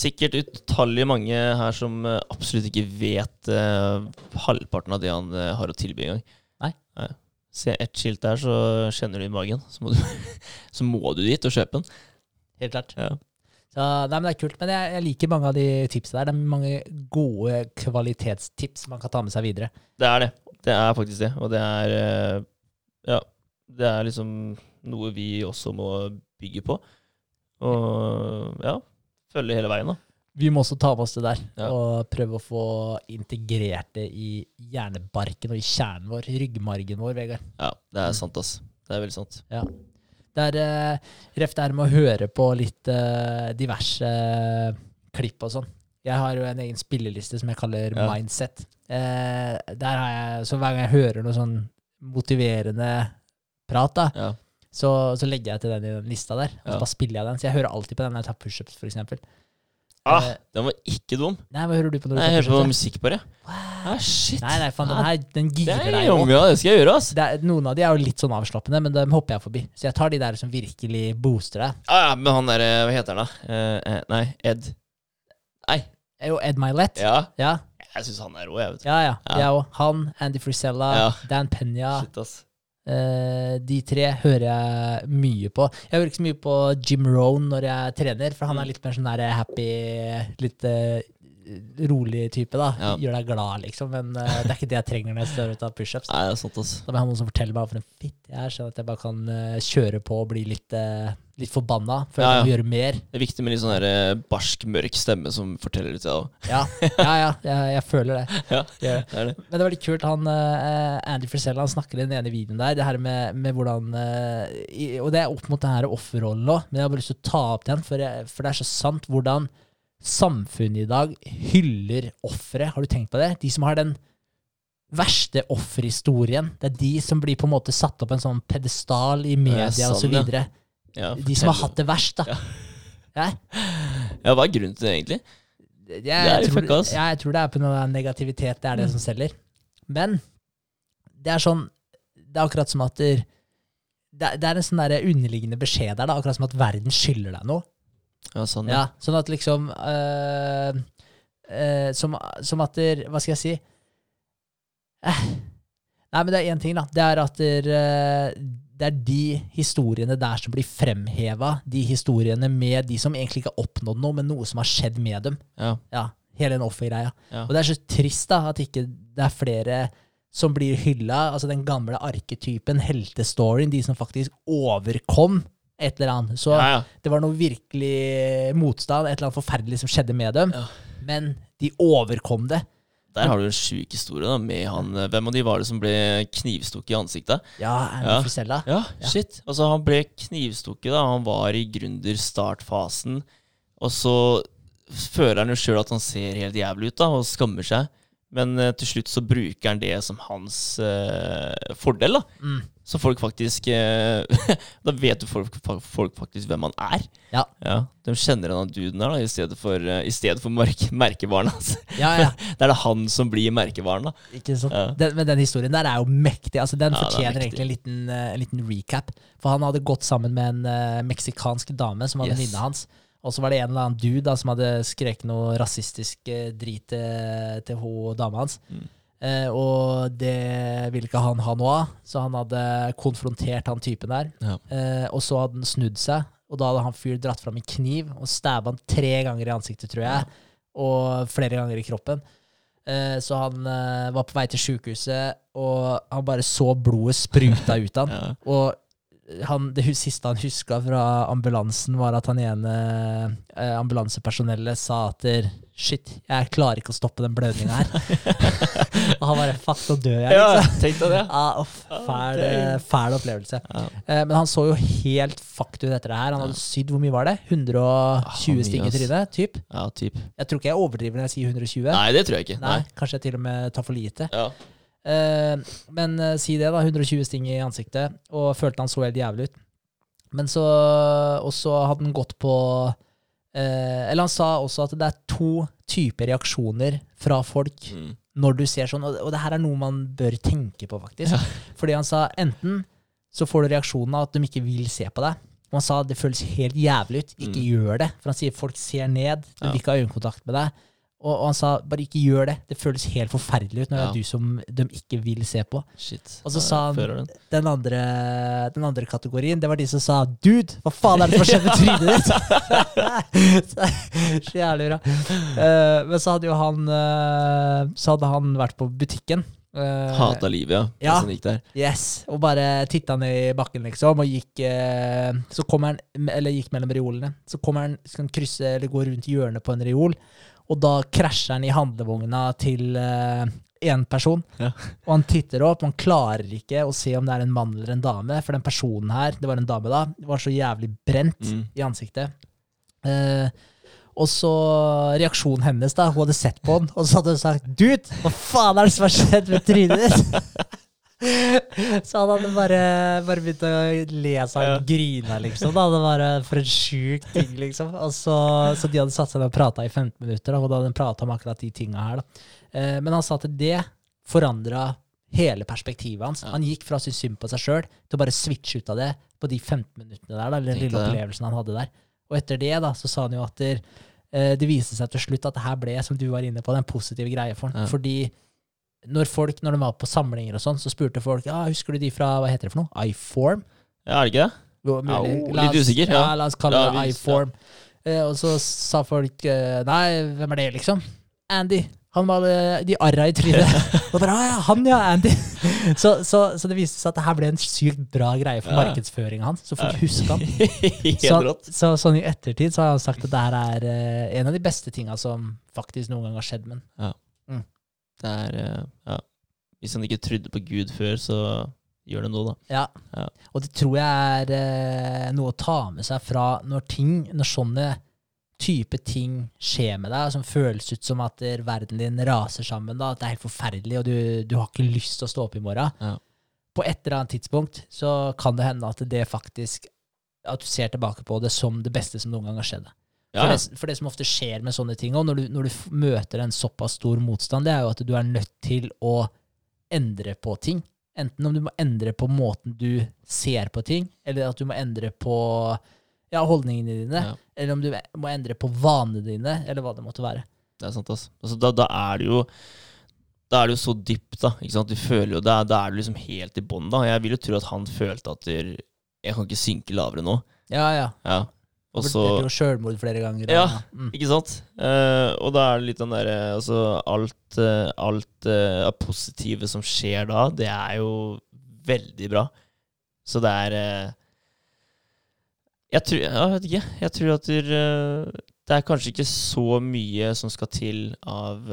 sikkert utallige mange her som eh, absolutt ikke vet eh, halvparten av det han eh, har å tilby engang. Nei. Se ett skilt der, så kjenner du i magen. Så må du, så må du dit og kjøpe den. Helt klart. Ja. Så, nei, men Det er kult. Men jeg, jeg liker mange av de tipsene der. Det er mange gode kvalitetstips man kan ta med seg videre. Det er det. Det er faktisk det. Og det er eh, Ja. Det er liksom noe vi også må bygge på. Og ja, følge hele veien, da. Vi må også ta med oss det der Ja. og prøve å få integrert det i hjernebarken og i kjernen vår, ryggmargen vår, Vegard. Ja, det er sant, ass. Det er veldig sant. Det er uh, ref det her med å høre på litt uh, diverse uh, klipp og sånn. Jeg har jo en egen spilleliste som jeg kaller Ja. Mindset. Uh, der har jeg, så hver gang jeg hører noe sånn motiverende prat, da, Ja. så, så legger jeg til den i den lista der. Og så Ja. bare spiller jeg den. Så jeg hører alltid på den når jeg tar pushups, f.eks. Ah, Eh, den var ikke dum. Nei, hva hører du på når du Nei, jeg hører på musikk bare. Ah, shit. Nei, nei, faen, den Ah, her, den Det girer er deg opp. ja, det skal jeg gjøre, ass. Det er, noen av de er jo litt sånn avslappende, men dem hopper jeg forbi. Så jeg tar de der som virkelig booster deg. Ah, ja, men han derre Hva heter han, da? Eh, eh, nei, Ed. Nei. Jo Ed Milet. Ja. Ja, Jeg syns han er rå, jeg, vet du. ja. ja. Ja. Jeg òg. Han, Andy Frisella. Dan Penya. Shit, ass. Eh, de tre hører jeg mye på. Jeg hører ikke så mye på Jim Rohn når jeg trener, for Mm. han er litt mer sånn der happy, litt eh, rolig type, da. Ja. Gjør deg glad, liksom. Men uh, det er ikke det jeg trenger når jeg står ute av pushups. Er. Da må jeg ha noen som forteller meg for en fitt jeg er, sånn at jeg bare kan uh, kjøre på og bli litt, uh, litt forbanna. For Ja, jeg må ja. gjøre mer. Det er viktig med litt sånn der, barsk, mørk stemme som forteller litt, ja. Ja, ja, ja jeg, jeg føler det. Ja, det er det. Men det var litt kult. Han, Andy Frisella han snakker i den ene videoen der, det her med, med hvordan i, Og det er opp mot den her offerrollen òg, men jeg har bare lyst til å ta opp den, for, jeg, for det er så sant hvordan samfunnet i dag hyller ofre. Har du tenkt på det? De som har den verste offerhistorien. Det er de som blir på en måte satt opp en sånn pedestal i media og så ja. Ja, De som har hatt det verst, da. Ja. Ja. Ja, hva er grunnen til det, egentlig? Jeg, Det jeg, tror, jeg tror det er på noe negativitet, det er det som selger. Men det er sånn Det er akkurat som at det, det er en sånn der underliggende beskjed der, da, akkurat som at verden skylder deg noe. Ja, sånn, Ja, sånn at liksom øh, øh, som, som at der, Hva skal jeg si? Eh. Nei, men det er én ting, da. Det er at der, øh, det er de historiene der som blir fremheva. De historiene med de som egentlig ikke har oppnådd noe, men noe som har skjedd med dem. Ja, Ja, hele den offergreia. ja. Og det er så trist da, at ikke det er flere som blir hylla. Altså den gamle arketypen, heltestoryen, de som faktisk overkom et eller annet. Så ja, ja. det var noe virkelig motstand, et eller annet forferdelig som skjedde med dem. Ja. Men de overkom det. Der har du en sjuk historie da med han eh, Hvem av de var det som ble knivstukket i ansiktet? Ja, Ja. Frisella. Ja, Ja. shit. Altså, han ble knivstukket da han var i gründer-startfasen. Og så føler han jo sjøl at han ser helt jævlig ut da, og skammer seg. Men eh, til slutt så bruker han det som hans uh, fordel, da. Mm. Så folk faktisk uh, Da vet jo folk, folk faktisk hvem han er. Ja. De kjenner han duden der, da, i stedet for, uh, i stedet for merke, merkevaren hans. Ja, ja. Da er det han som blir merkevaren, da. Ikke sant? Ja. Den, men den historien der er jo mektig. Altså, den Ja, er fortjener egentlig en liten, en liten recap. For han hadde gått sammen med en meksikansk dame som var Yes. venninna hans. Og så var det en eller annen dude da, som hadde skreket noe rasistisk eh, drit til, til hun dama hans. Mm. Eh, og det ville ikke han ha noe av, så han hadde konfrontert han typen der. Ja. Eh, og så hadde han snudd seg, og da hadde han fyr dratt fram en kniv og stabba han tre ganger i ansiktet, tror jeg, og flere ganger i kroppen. Eh, så han eh, var på vei til sjukehuset, og han bare så blodet spruta ut av han. Ja. Og han, det siste han huska fra ambulansen, var at han ene eh, ambulansepersonellet sa at der, Shit, jeg klarer ikke å stoppe den blødninga her. og han bare Fuck, nå dør jeg, ja, liksom. tenk deg det. Ah, uff, fæl, opplevelse. Ja. Eh, men han så jo helt fucked ut etter det her. Han hadde sydd hvor mye var det? 120 Ah, sting i trynet? Typ. Ja, typ. Jeg tror ikke jeg overdriver når jeg sier 120. Nei, det tror jeg ikke. Nei, Kanskje jeg til og med tar for lite. Ja. Eh, men eh, si det, da. 120 sting i ansiktet, og følte han så helt jævlig ut. Men så Og så hadde han gått på eh, Eller han sa også at det er to typer reaksjoner fra folk Mm. når du ser sånn, og, det her er noe man bør tenke på, faktisk. Fordi han sa enten så får du reaksjonen av at de ikke vil se på deg. Og han sa det føles helt jævlig ut, ikke gjør det. For han sier folk ser ned, de Ja. vil ikke ha øyekontakt med deg. Og, og han sa bare ikke gjør det, det føles helt forferdelig ut når det er du som de ikke vil se på. Shit. Og så Ja, sa han- den. Den andre, den andre kategorien, det var de som sa 'dude, hva faen er det som har skjedd med trynet ditt?' så, jævlig bra. Uh, men så hadde jo han uh, Så hadde han vært på butikken. Uh, Hata livet, ja. ja. Yes, og bare titta ned i bakken, liksom, og gikk uh, Så kommer han Eller gikk mellom reolene. Så kommer han skal han krysse eller gå rundt hjørnet på en reol, og da krasjer han i handlevogna til én person. Ja. Og han titter opp, han klarer ikke å se om det er en mann eller en dame, for den personen her, det var en dame da, var så jævlig brent Mm. i ansiktet. Uh, og så reaksjonen hennes, da. Hun hadde sett på han, og så hadde hun sagt 'Dude, hva faen er det som har skjedd med trynet ditt?' så han hadde bare, bare begynt å le seg Ja. og grine, liksom. Da. Det var eh, for en sjuk ting, liksom. Så, så de hadde satt seg ned og prata i 15 minutter, da, og da hadde de prata om akkurat de tinga her. Da. Eh, men han sa at det forandra hele perspektivet hans. Ja. Han gikk fra å synes synd på seg sjøl til å bare switche ut av det på de 15 minuttene der, da, eller den lille opplevelsen han hadde der. Og etter det da, så sa han jo at der, eh, det viste seg til slutt at det her ble, som du var inne på, den positive greia for han. Ja. Fordi når folk, når de var på samlinger og sånn, så spurte folk ja, husker du de fra hva heter det for noe? iForm? Ja, er det ikke det? Ja, oh, litt usikker, Ja, ja. la oss kalle Ja, det iForm. Eh, og så sa folk eh, nei, hvem er det, liksom? Andy. Han med de arra i trynet. og bare, ah, ja, han, ja, Andy. så, så, så det viste seg at det her ble en sykt bra greie for Ja. markedsføringa hans. Så folk huska han. Så, sånn i ettertid så har han sagt at det her er eh, en av de beste tinga som faktisk noen gang har skjedd med han. Det er eh, Ja. Hvis han ikke trodde på Gud før, så gjør det nå, da. Ja. Ja. Og det tror jeg er eh, noe å ta med seg fra når ting, når sånne type ting skjer med deg, som føles ut som at verden din raser sammen, da, at det er helt forferdelig, og du, du har ikke lyst til å stå opp i morgen. Ja. På et eller annet tidspunkt så kan det hende at det faktisk At du ser tilbake på det som det beste som noen gang har skjedd. Ja, For, det, for det som ofte skjer med sånne ting, når du, når du møter en såpass stor motstand, det er jo at du er nødt til å endre på ting. Enten om du må endre på måten du ser på ting, eller at du må endre på ja, holdningene dine, Ja. eller om du må endre på vanene dine, eller hva det måtte være. Det er sant, altså. altså da, da er det jo Da er det jo så dypt, da. Ikke sant? Du føler jo Da, da er du liksom helt i bånn, da. Jeg vil jo tro at han følte at du, jeg kan ikke synke lavere nå. Ja, ja. Ja. Og så jo sjølmord flere ganger. Ja. Mm. Ikke sant? Uh, og da er det litt den derre Altså, alt, alt uh, positive som skjer da, det er jo veldig bra. Så det er Jeg tror Jeg vet ikke. Jeg tror at eh, det er kanskje ikke så mye som skal til av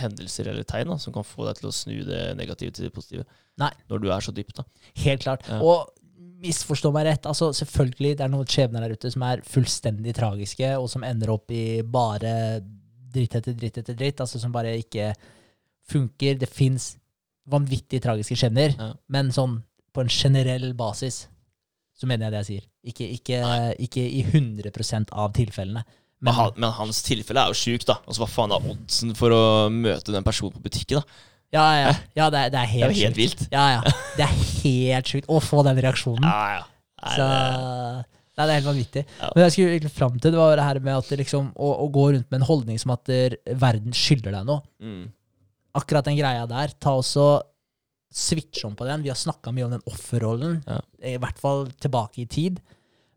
hendelser eller tegn da, som kan få deg til å snu det negative til det positive. Nei. Når du er så dypt, da. Helt klart. Ja. Og misforstå meg rett, altså selvfølgelig, det er noen skjebner der ute som er fullstendig tragiske, og som ender opp i bare dritt etter dritt etter dritt, altså som bare ikke funker. Det fins vanvittig tragiske skjebner, Ja. men sånn på en generell basis så mener jeg det jeg sier. Ikke, ikke, ikke i 100% av tilfellene. Men, han, men hans tilfelle er jo sjukt, da. Altså, Hva faen er oddsen for å møte den personen på butikken? da? Ja, ja, ja det, er, det er Det er helt helt vilt. Ja, ja. Det er helt sjukt å få den reaksjonen. Ja, ja. Nei, Så det- Nei, det er helt vanvittig. Ja. Men jeg skulle egentlig fram til, det var det her med at det liksom, å, å gå rundt med en holdning som at verden skylder deg noe. mm. Akkurat den greia der, ta også switch om på den. Vi har snakka mye om den offerrollen, Ja. i hvert fall tilbake i tid.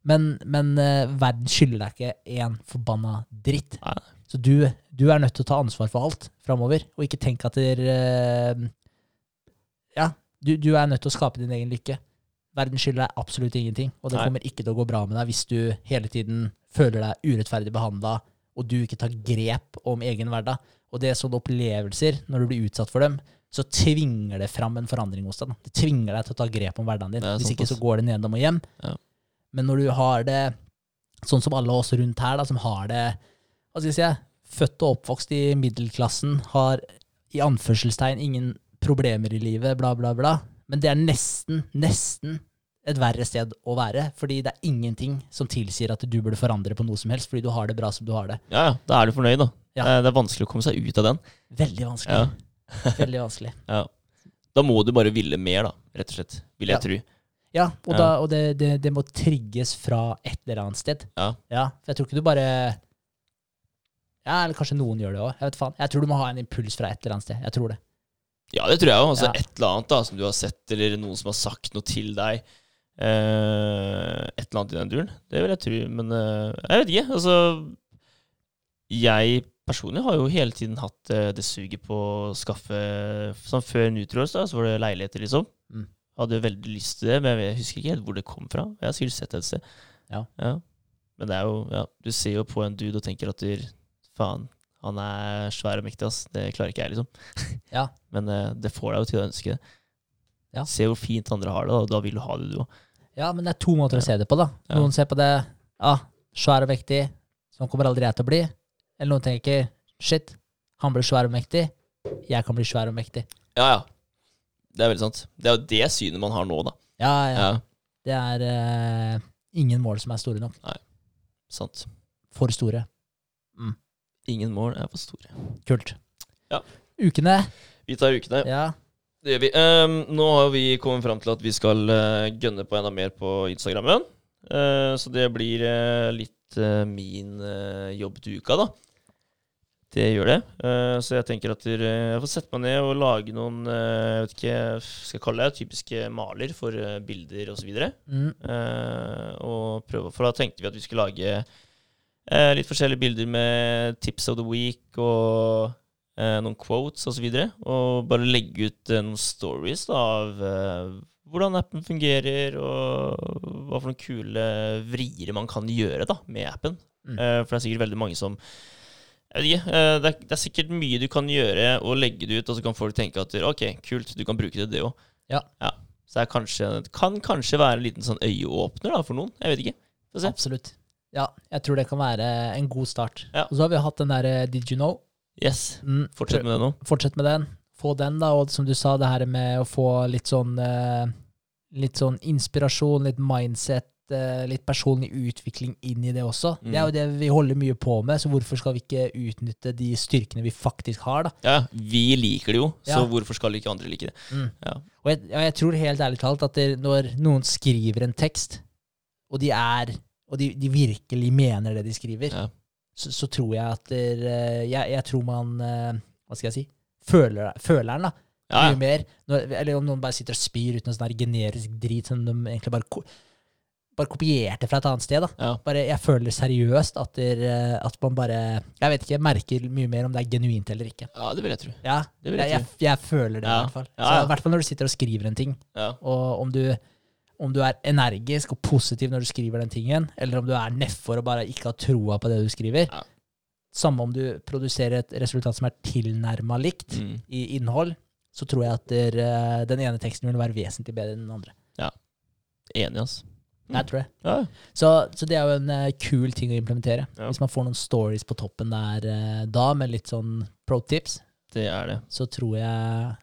Men, men uh, verden skylder deg ikke én forbanna dritt. Nei. Så du, du er nødt til å ta ansvar for alt framover, og ikke tenke at dere eh, Ja, du, du er nødt til å skape din egen lykke. Verden skylder deg absolutt ingenting, og det Nei. kommer ikke til å gå bra med deg hvis du hele tiden føler deg urettferdig behandla, og du ikke tar grep om egen hverdag. Og det er sånne opplevelser, når du blir utsatt for dem, så tvinger det fram en forandring hos deg. Da. Det tvinger deg til å ta grep om hverdagen din. Er Hvis ikke så går det nedom og hjem. Ja. Men når du har det sånn som alle oss rundt her, da, som har det hva skal jeg si, født og oppvokst i middelklassen, har i anførselstegn ingen problemer i livet, bla, bla, bla. Men det er nesten, nesten et verre sted å være, fordi det er ingenting som tilsier at du burde forandre på noe som helst, fordi du har det bra som du har det. Ja, ja. Da er du fornøyd, da. Ja. Eh, Det er vanskelig å komme seg ut av den. Veldig vanskelig. Ja. Veldig vanskelig. Ja. Da må du bare ville mer, da, rett og slett. Vil jeg Ja. tro. Ja, og, Ja. Da, og det, det, det må trigges fra et eller annet sted. Ja. For jeg tror ikke du bare Ja, eller kanskje noen gjør det òg. Jeg vet faen. Jeg tror du må ha en impuls fra et eller annet sted. Jeg tror det. Ja, det tror jeg òg. Altså, Ja. Et eller annet da, som du har sett, eller noen som har sagt noe til deg. Eh, et eller annet i den duren. Det vil jeg tro. Men eh, jeg vet ikke. Altså Jeg personlig har jo hele tiden hatt eh, det suget på å skaffe Sånn før Nutriors, da, så var det leiligheter, liksom. Mm. Hadde veldig lyst til det, men jeg husker ikke helt hvor det kom fra. Jeg har sikkert sett det et sted. Ja. Men det er jo Ja, du ser jo på en dude og tenker at du Faen, han er svær og mektig, ass. Det klarer ikke jeg, liksom. Ja. Men eh, det får deg jo til å ønske det. Ja. Se hvor fint andre har det, og da vil du ha det, du òg. Ja, men det er to måter å se det på, da. Noen ser på det ja, svær og vektig, sånn kommer aldri jeg til å bli. Eller noen tenker shit, han blir svær og mektig, jeg kan bli svær og mektig. Ja, ja. Det er veldig sant. Det er jo det synet man har nå, da. Ja, ja. Ja, Det er uh, ingen mål som er store nok. Nei. sant. For store. Ingen mål er for store. Kult. Ja. Ukene. Vi tar ukene. Ja. Det gjør vi. Um, nå har vi kommet fram til at vi skal uh, gønne på enda mer på Instagrammen. Uh, så det blir uh, litt min jobb til uka, da. Det gjør det. Eh, så jeg tenker at dere, jeg får sette meg ned og lage noen jeg vet ikke, skal jeg kalle det typiske maler for uh, bilder osv. Mm. Eh, og prøve, for da tenkte vi at vi skulle lage eh, litt forskjellige bilder med tips of the week og eh, noen quotes osv. Og, så og bare legge ut eh, noen stories da, av eh, hvordan appen fungerer, og hva for noen kule vrier man kan gjøre da, med appen. Mm. Eh, for det er sikkert veldig mange som ikke, eh, det, er, det er sikkert mye du kan gjøre og legge det ut, og så kan folk tenke at ok, kult, du kan bruke det, det òg. Ja. Så det kanskje, det kan kanskje være en liten sånn øyeåpner da, for noen. Jeg vet ikke. Absolutt. Ja, jeg tror det kan være en god start. Ja. Og så har vi hatt den der eh, Did you know? Yes. Mm. Fortsett med det nå. Fortsett med den. Få den, da. Og som du sa, det her med å få litt sånn eh, Litt sånn inspirasjon, litt mindset, eh, litt personlig utvikling inn i det også. Mm. Det er jo det vi holder mye på med, så hvorfor skal vi ikke utnytte de styrkene vi faktisk har, da? Ja, vi liker det jo, så Ja. hvorfor skal ikke andre like det? Mm. Ja. Og jeg, jeg tror helt ærlig talt at det, når noen skriver en tekst, og de er Og de, de virkelig mener det de skriver, Ja. så, så tror jeg at der, eh, jeg, jeg tror man eh, Hva skal jeg si? Føler, føler den, da. Ja, Mye mer. Når, eller om noen bare sitter og spyr ut noe sånn generisk drit som de egentlig bare, bare kopierte fra et annet sted. da. ja. Bare, jeg føler seriøst at, der, eh, at man bare Jeg vet ikke, jeg merker mye mer om det er genuint eller ikke. ja, det vil jeg tro. Ja, Det vil jeg, jeg jeg, føler det Ja. i hvert fall. Ja, Så. I hvert fall når du sitter og skriver en ting. Ja. Og om du, om du er energisk og positiv når du skriver den tingen, eller om du er nedfor og bare ikke har troa på det du skriver, Ja. samme om du produserer et resultat som er tilnærma likt Mm. i innhold, så tror jeg at der, eh, den ene teksten vil være vesentlig bedre enn den andre. Ja. Enig, altså. Mm. Jeg tror det. Ja, Så, så det er jo en uh, kul ting å implementere. Ja. Hvis man får noen stories på toppen der uh, da, med litt sånn pro tips, det er det. så tror jeg,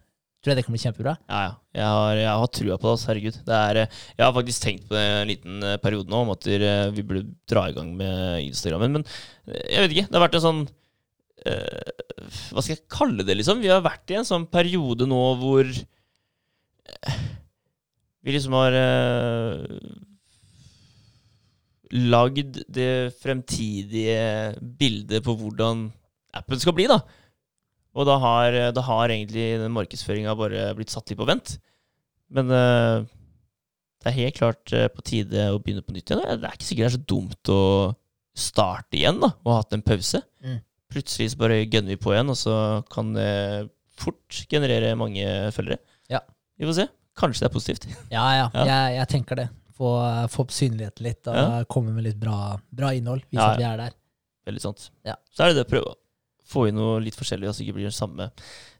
tror jeg det kan bli kjempebra. Ja, ja. Jeg har, jeg har trua på det. altså, Herregud. Det er, eh, jeg har faktisk tenkt på det en liten eh, periode nå, om at eh, vi burde dra i gang med Instagrammen. Men jeg vet ikke. Det har vært en sånn eh, Hva skal jeg kalle det, liksom? Vi har vært i en sånn periode nå hvor eh, vi liksom har uh, lagd det fremtidige bildet på hvordan appen skal bli, da. Og da har, da har egentlig den markedsføringa bare blitt satt litt på vent. Men uh, det er helt klart eh, på tide å begynne på nytt igjen. Det er ikke sikkert det er så dumt å starte igjen da, og ha hatt en pause. Mm. Plutselig så bare gønner vi på igjen, og så kan det fort generere mange følgere. Ja. Vi får se. Kanskje det er positivt. Ja, ja. Ja. Jeg, jeg tenker det. Få, få opp synligheten litt, og Ja. komme med litt bra, bra innhold. Vise Ja, at vi er der. Veldig sant. Ja. Så er det det å prøve få inn noe litt forskjellig, så det ikke blir det samme,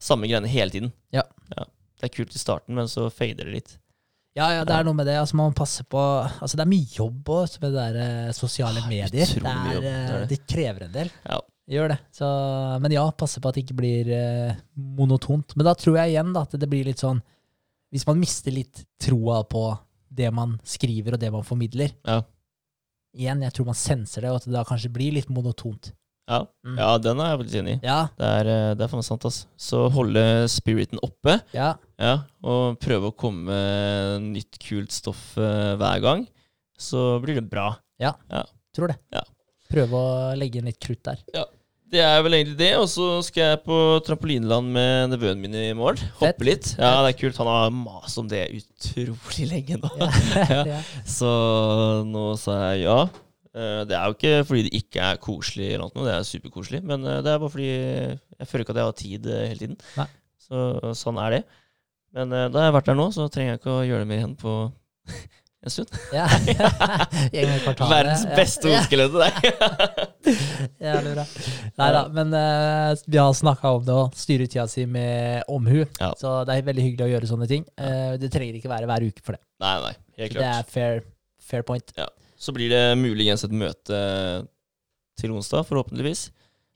samme greiene hele tiden. Ja. Det er kult i starten, men så fader det litt. Ja, ja, det er noe med det. Altså, man passer på Altså, det er mye jobb også, med det der eh, sosiale medier. Det, er, det er eh, det. det krever en del. Ja. Gjør det. Så, men ja, passe på at det ikke blir eh, monotont. Men da tror jeg igjen da, at det blir litt sånn Hvis man mister litt troa på det man skriver og det man formidler Ja. Igjen, jeg tror man senser det, og at det da kanskje blir litt monotont. Ja, Mm. ja den er jeg faktisk enig i. Ja, Det er, eh, det er faen sant, ass. Så holde spiriten oppe, ja, ja, og prøve å komme med nytt, kult stoff eh, hver gang, så blir det bra. tror det. Ja. Prøve å legge inn litt krutt der. Det er vel egentlig det, og så skal jeg på trampolineland med nevøen min i morgen. Fett. Hoppe litt. Ja, det er kult. Han har mast om det utrolig lenge nå. Ja. ja. Så nå sa jeg ja. Eh, Det er jo ikke fordi det ikke er koselig, eller noe, det er superkoselig. Men eh, det er bare fordi jeg føler ikke at jeg har tid eh, hele tiden. Nei. Så sånn er det. Men da da har jeg vært der nå, så trenger jeg ikke å gjøre det mer igjen på en stund. Ja. Verdens beste Ja. hodeskalle til deg. Jævlig bra. Nei da, men uh, vi har snakka om det òg. Styre tida si med omhu. Ja. Så det er veldig hyggelig å gjøre sånne ting. Uh, det trenger ikke være hver uke for det. Nei, nei, helt Det er fair, fair point. Så blir det muligens et møte til onsdag, forhåpentligvis,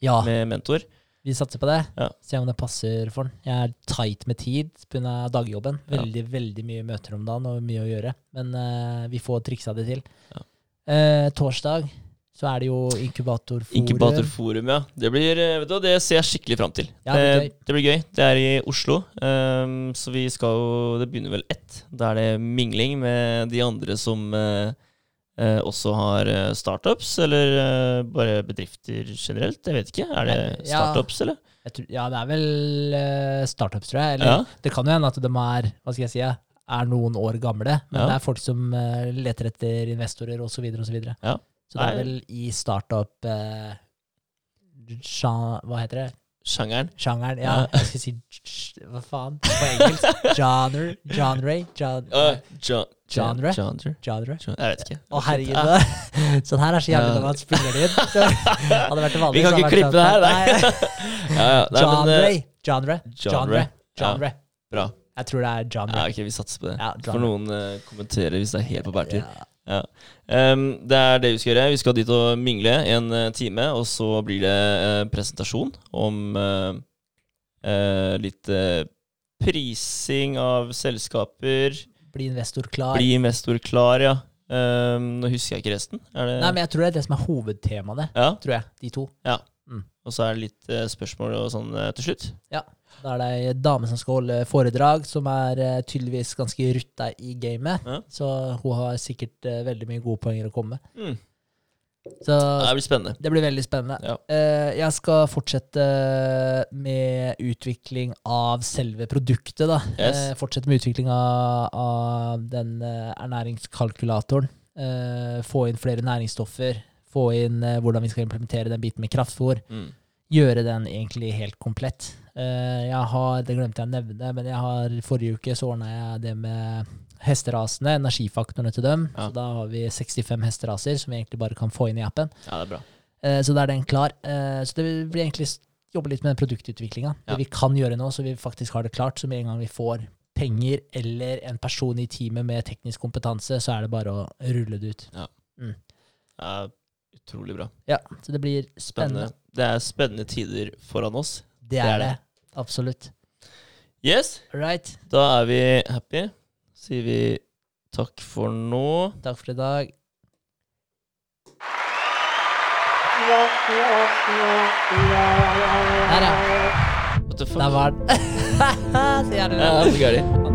Ja, med mentor. vi satser på det. Ja. Se om det passer for den. Jeg er tight med tid pga. dagjobben. Ja. Veldig, veldig mye møter om dagen og mye å gjøre. Men uh, vi får triksa det til. Ja. Uh, torsdag så er det jo inkubatorforum. Inkubatorforum, ja. Det blir, eh, vet du, det ser jeg skikkelig fram til. Ja, det blir gøy. det blir gøy. Det er i Oslo, um, så vi skal jo Det begynner vel ett. Da er det mingling med de andre som eh, eh, også har eh, startups, eller eh, bare bedrifter generelt. Jeg vet ikke. Er det Nei, ja. startups, eller? Tror, ja, det er vel eh, startups, tror jeg. Eller Ja. det kan jo hende at de er hva skal jeg si, er noen år gamle, men Ja. det er folk som eh, leter etter investorer osv. Så, videre, og så, videre. Ja. så det er vel i startup eh, Hva heter det? Sjangeren. Sjangeren? Ja, Ja. jeg skal si Hva faen? På engelsk? Genre? Genre? genre. Uh, Genre? Genre? genre? Genre? Jeg vet ikke. Å, herregud. Sånn her er så jævlig når man spiller det inn. Hadde vært det Vi kan ikke vært klippe det her, sånn- nei. Ja, ja. Nei, men, Genre. eh, Genre. Genre. Genre. Ja. bra. Jeg tror det er genre. Ja, ok, vi satser på det. Ja, For noen uh, kommenterer hvis det er helt på bærtur. Ja. Ja. Um, det er det vi skal gjøre. Vi skal dit og mingle en eh, time, og så blir det uh, presentasjon om litt prising av selskaper. Bli investor klar. Bli investor klar, ja. Um, nå husker jeg ikke resten. Er det Nei, men jeg tror det er det som er hovedtemaet, Ja. tror jeg. De to. Ja. Og så er det litt uh, spørsmål og sånn uh, til slutt. Da er det ei dame som skal holde foredrag, som er uh, tydeligvis ganske rutta i gamet. Ja. Så hun har sikkert veldig mye gode poenger å komme med. Mm. Så Det blir spennende. det blir veldig spennende. Ja. Eh, jeg skal fortsette med utvikling av selve produktet, da. Yes. Eh, fortsette med utvikling av, av den eh, ernæringskalkulatoren. Få inn flere næringsstoffer. Få inn hvordan vi skal implementere den biten med kraftfôr. Mm. Gjøre den egentlig helt komplett. Jeg har, det glemte jeg å nevne, men jeg har, forrige uke så ordna jeg det med hesterasene, energifaktorene til dem. Ja. Så da har vi 65 hesteraser som vi egentlig bare kan få inn i appen. Ja, det er bra. Eh, så da er den klar. Eh, så det blir egentlig jobbe litt med den produktutviklinga. Ja. Det vi kan gjøre nå, så vi faktisk har det klart. Så med en gang vi får penger eller en person i teamet med teknisk kompetanse, så er det bare å rulle det ut. Ja, utrolig bra. Ja, Så det blir Spennende. spennende. Det er spennende tider foran oss. Det er er det. det. Absolutt. Yes, right. da er vi happy. Sier vi takk for nå. Takk for i dag. Der, ja. What the fuck? Der var den. Så jævlig Ja, så gærlig.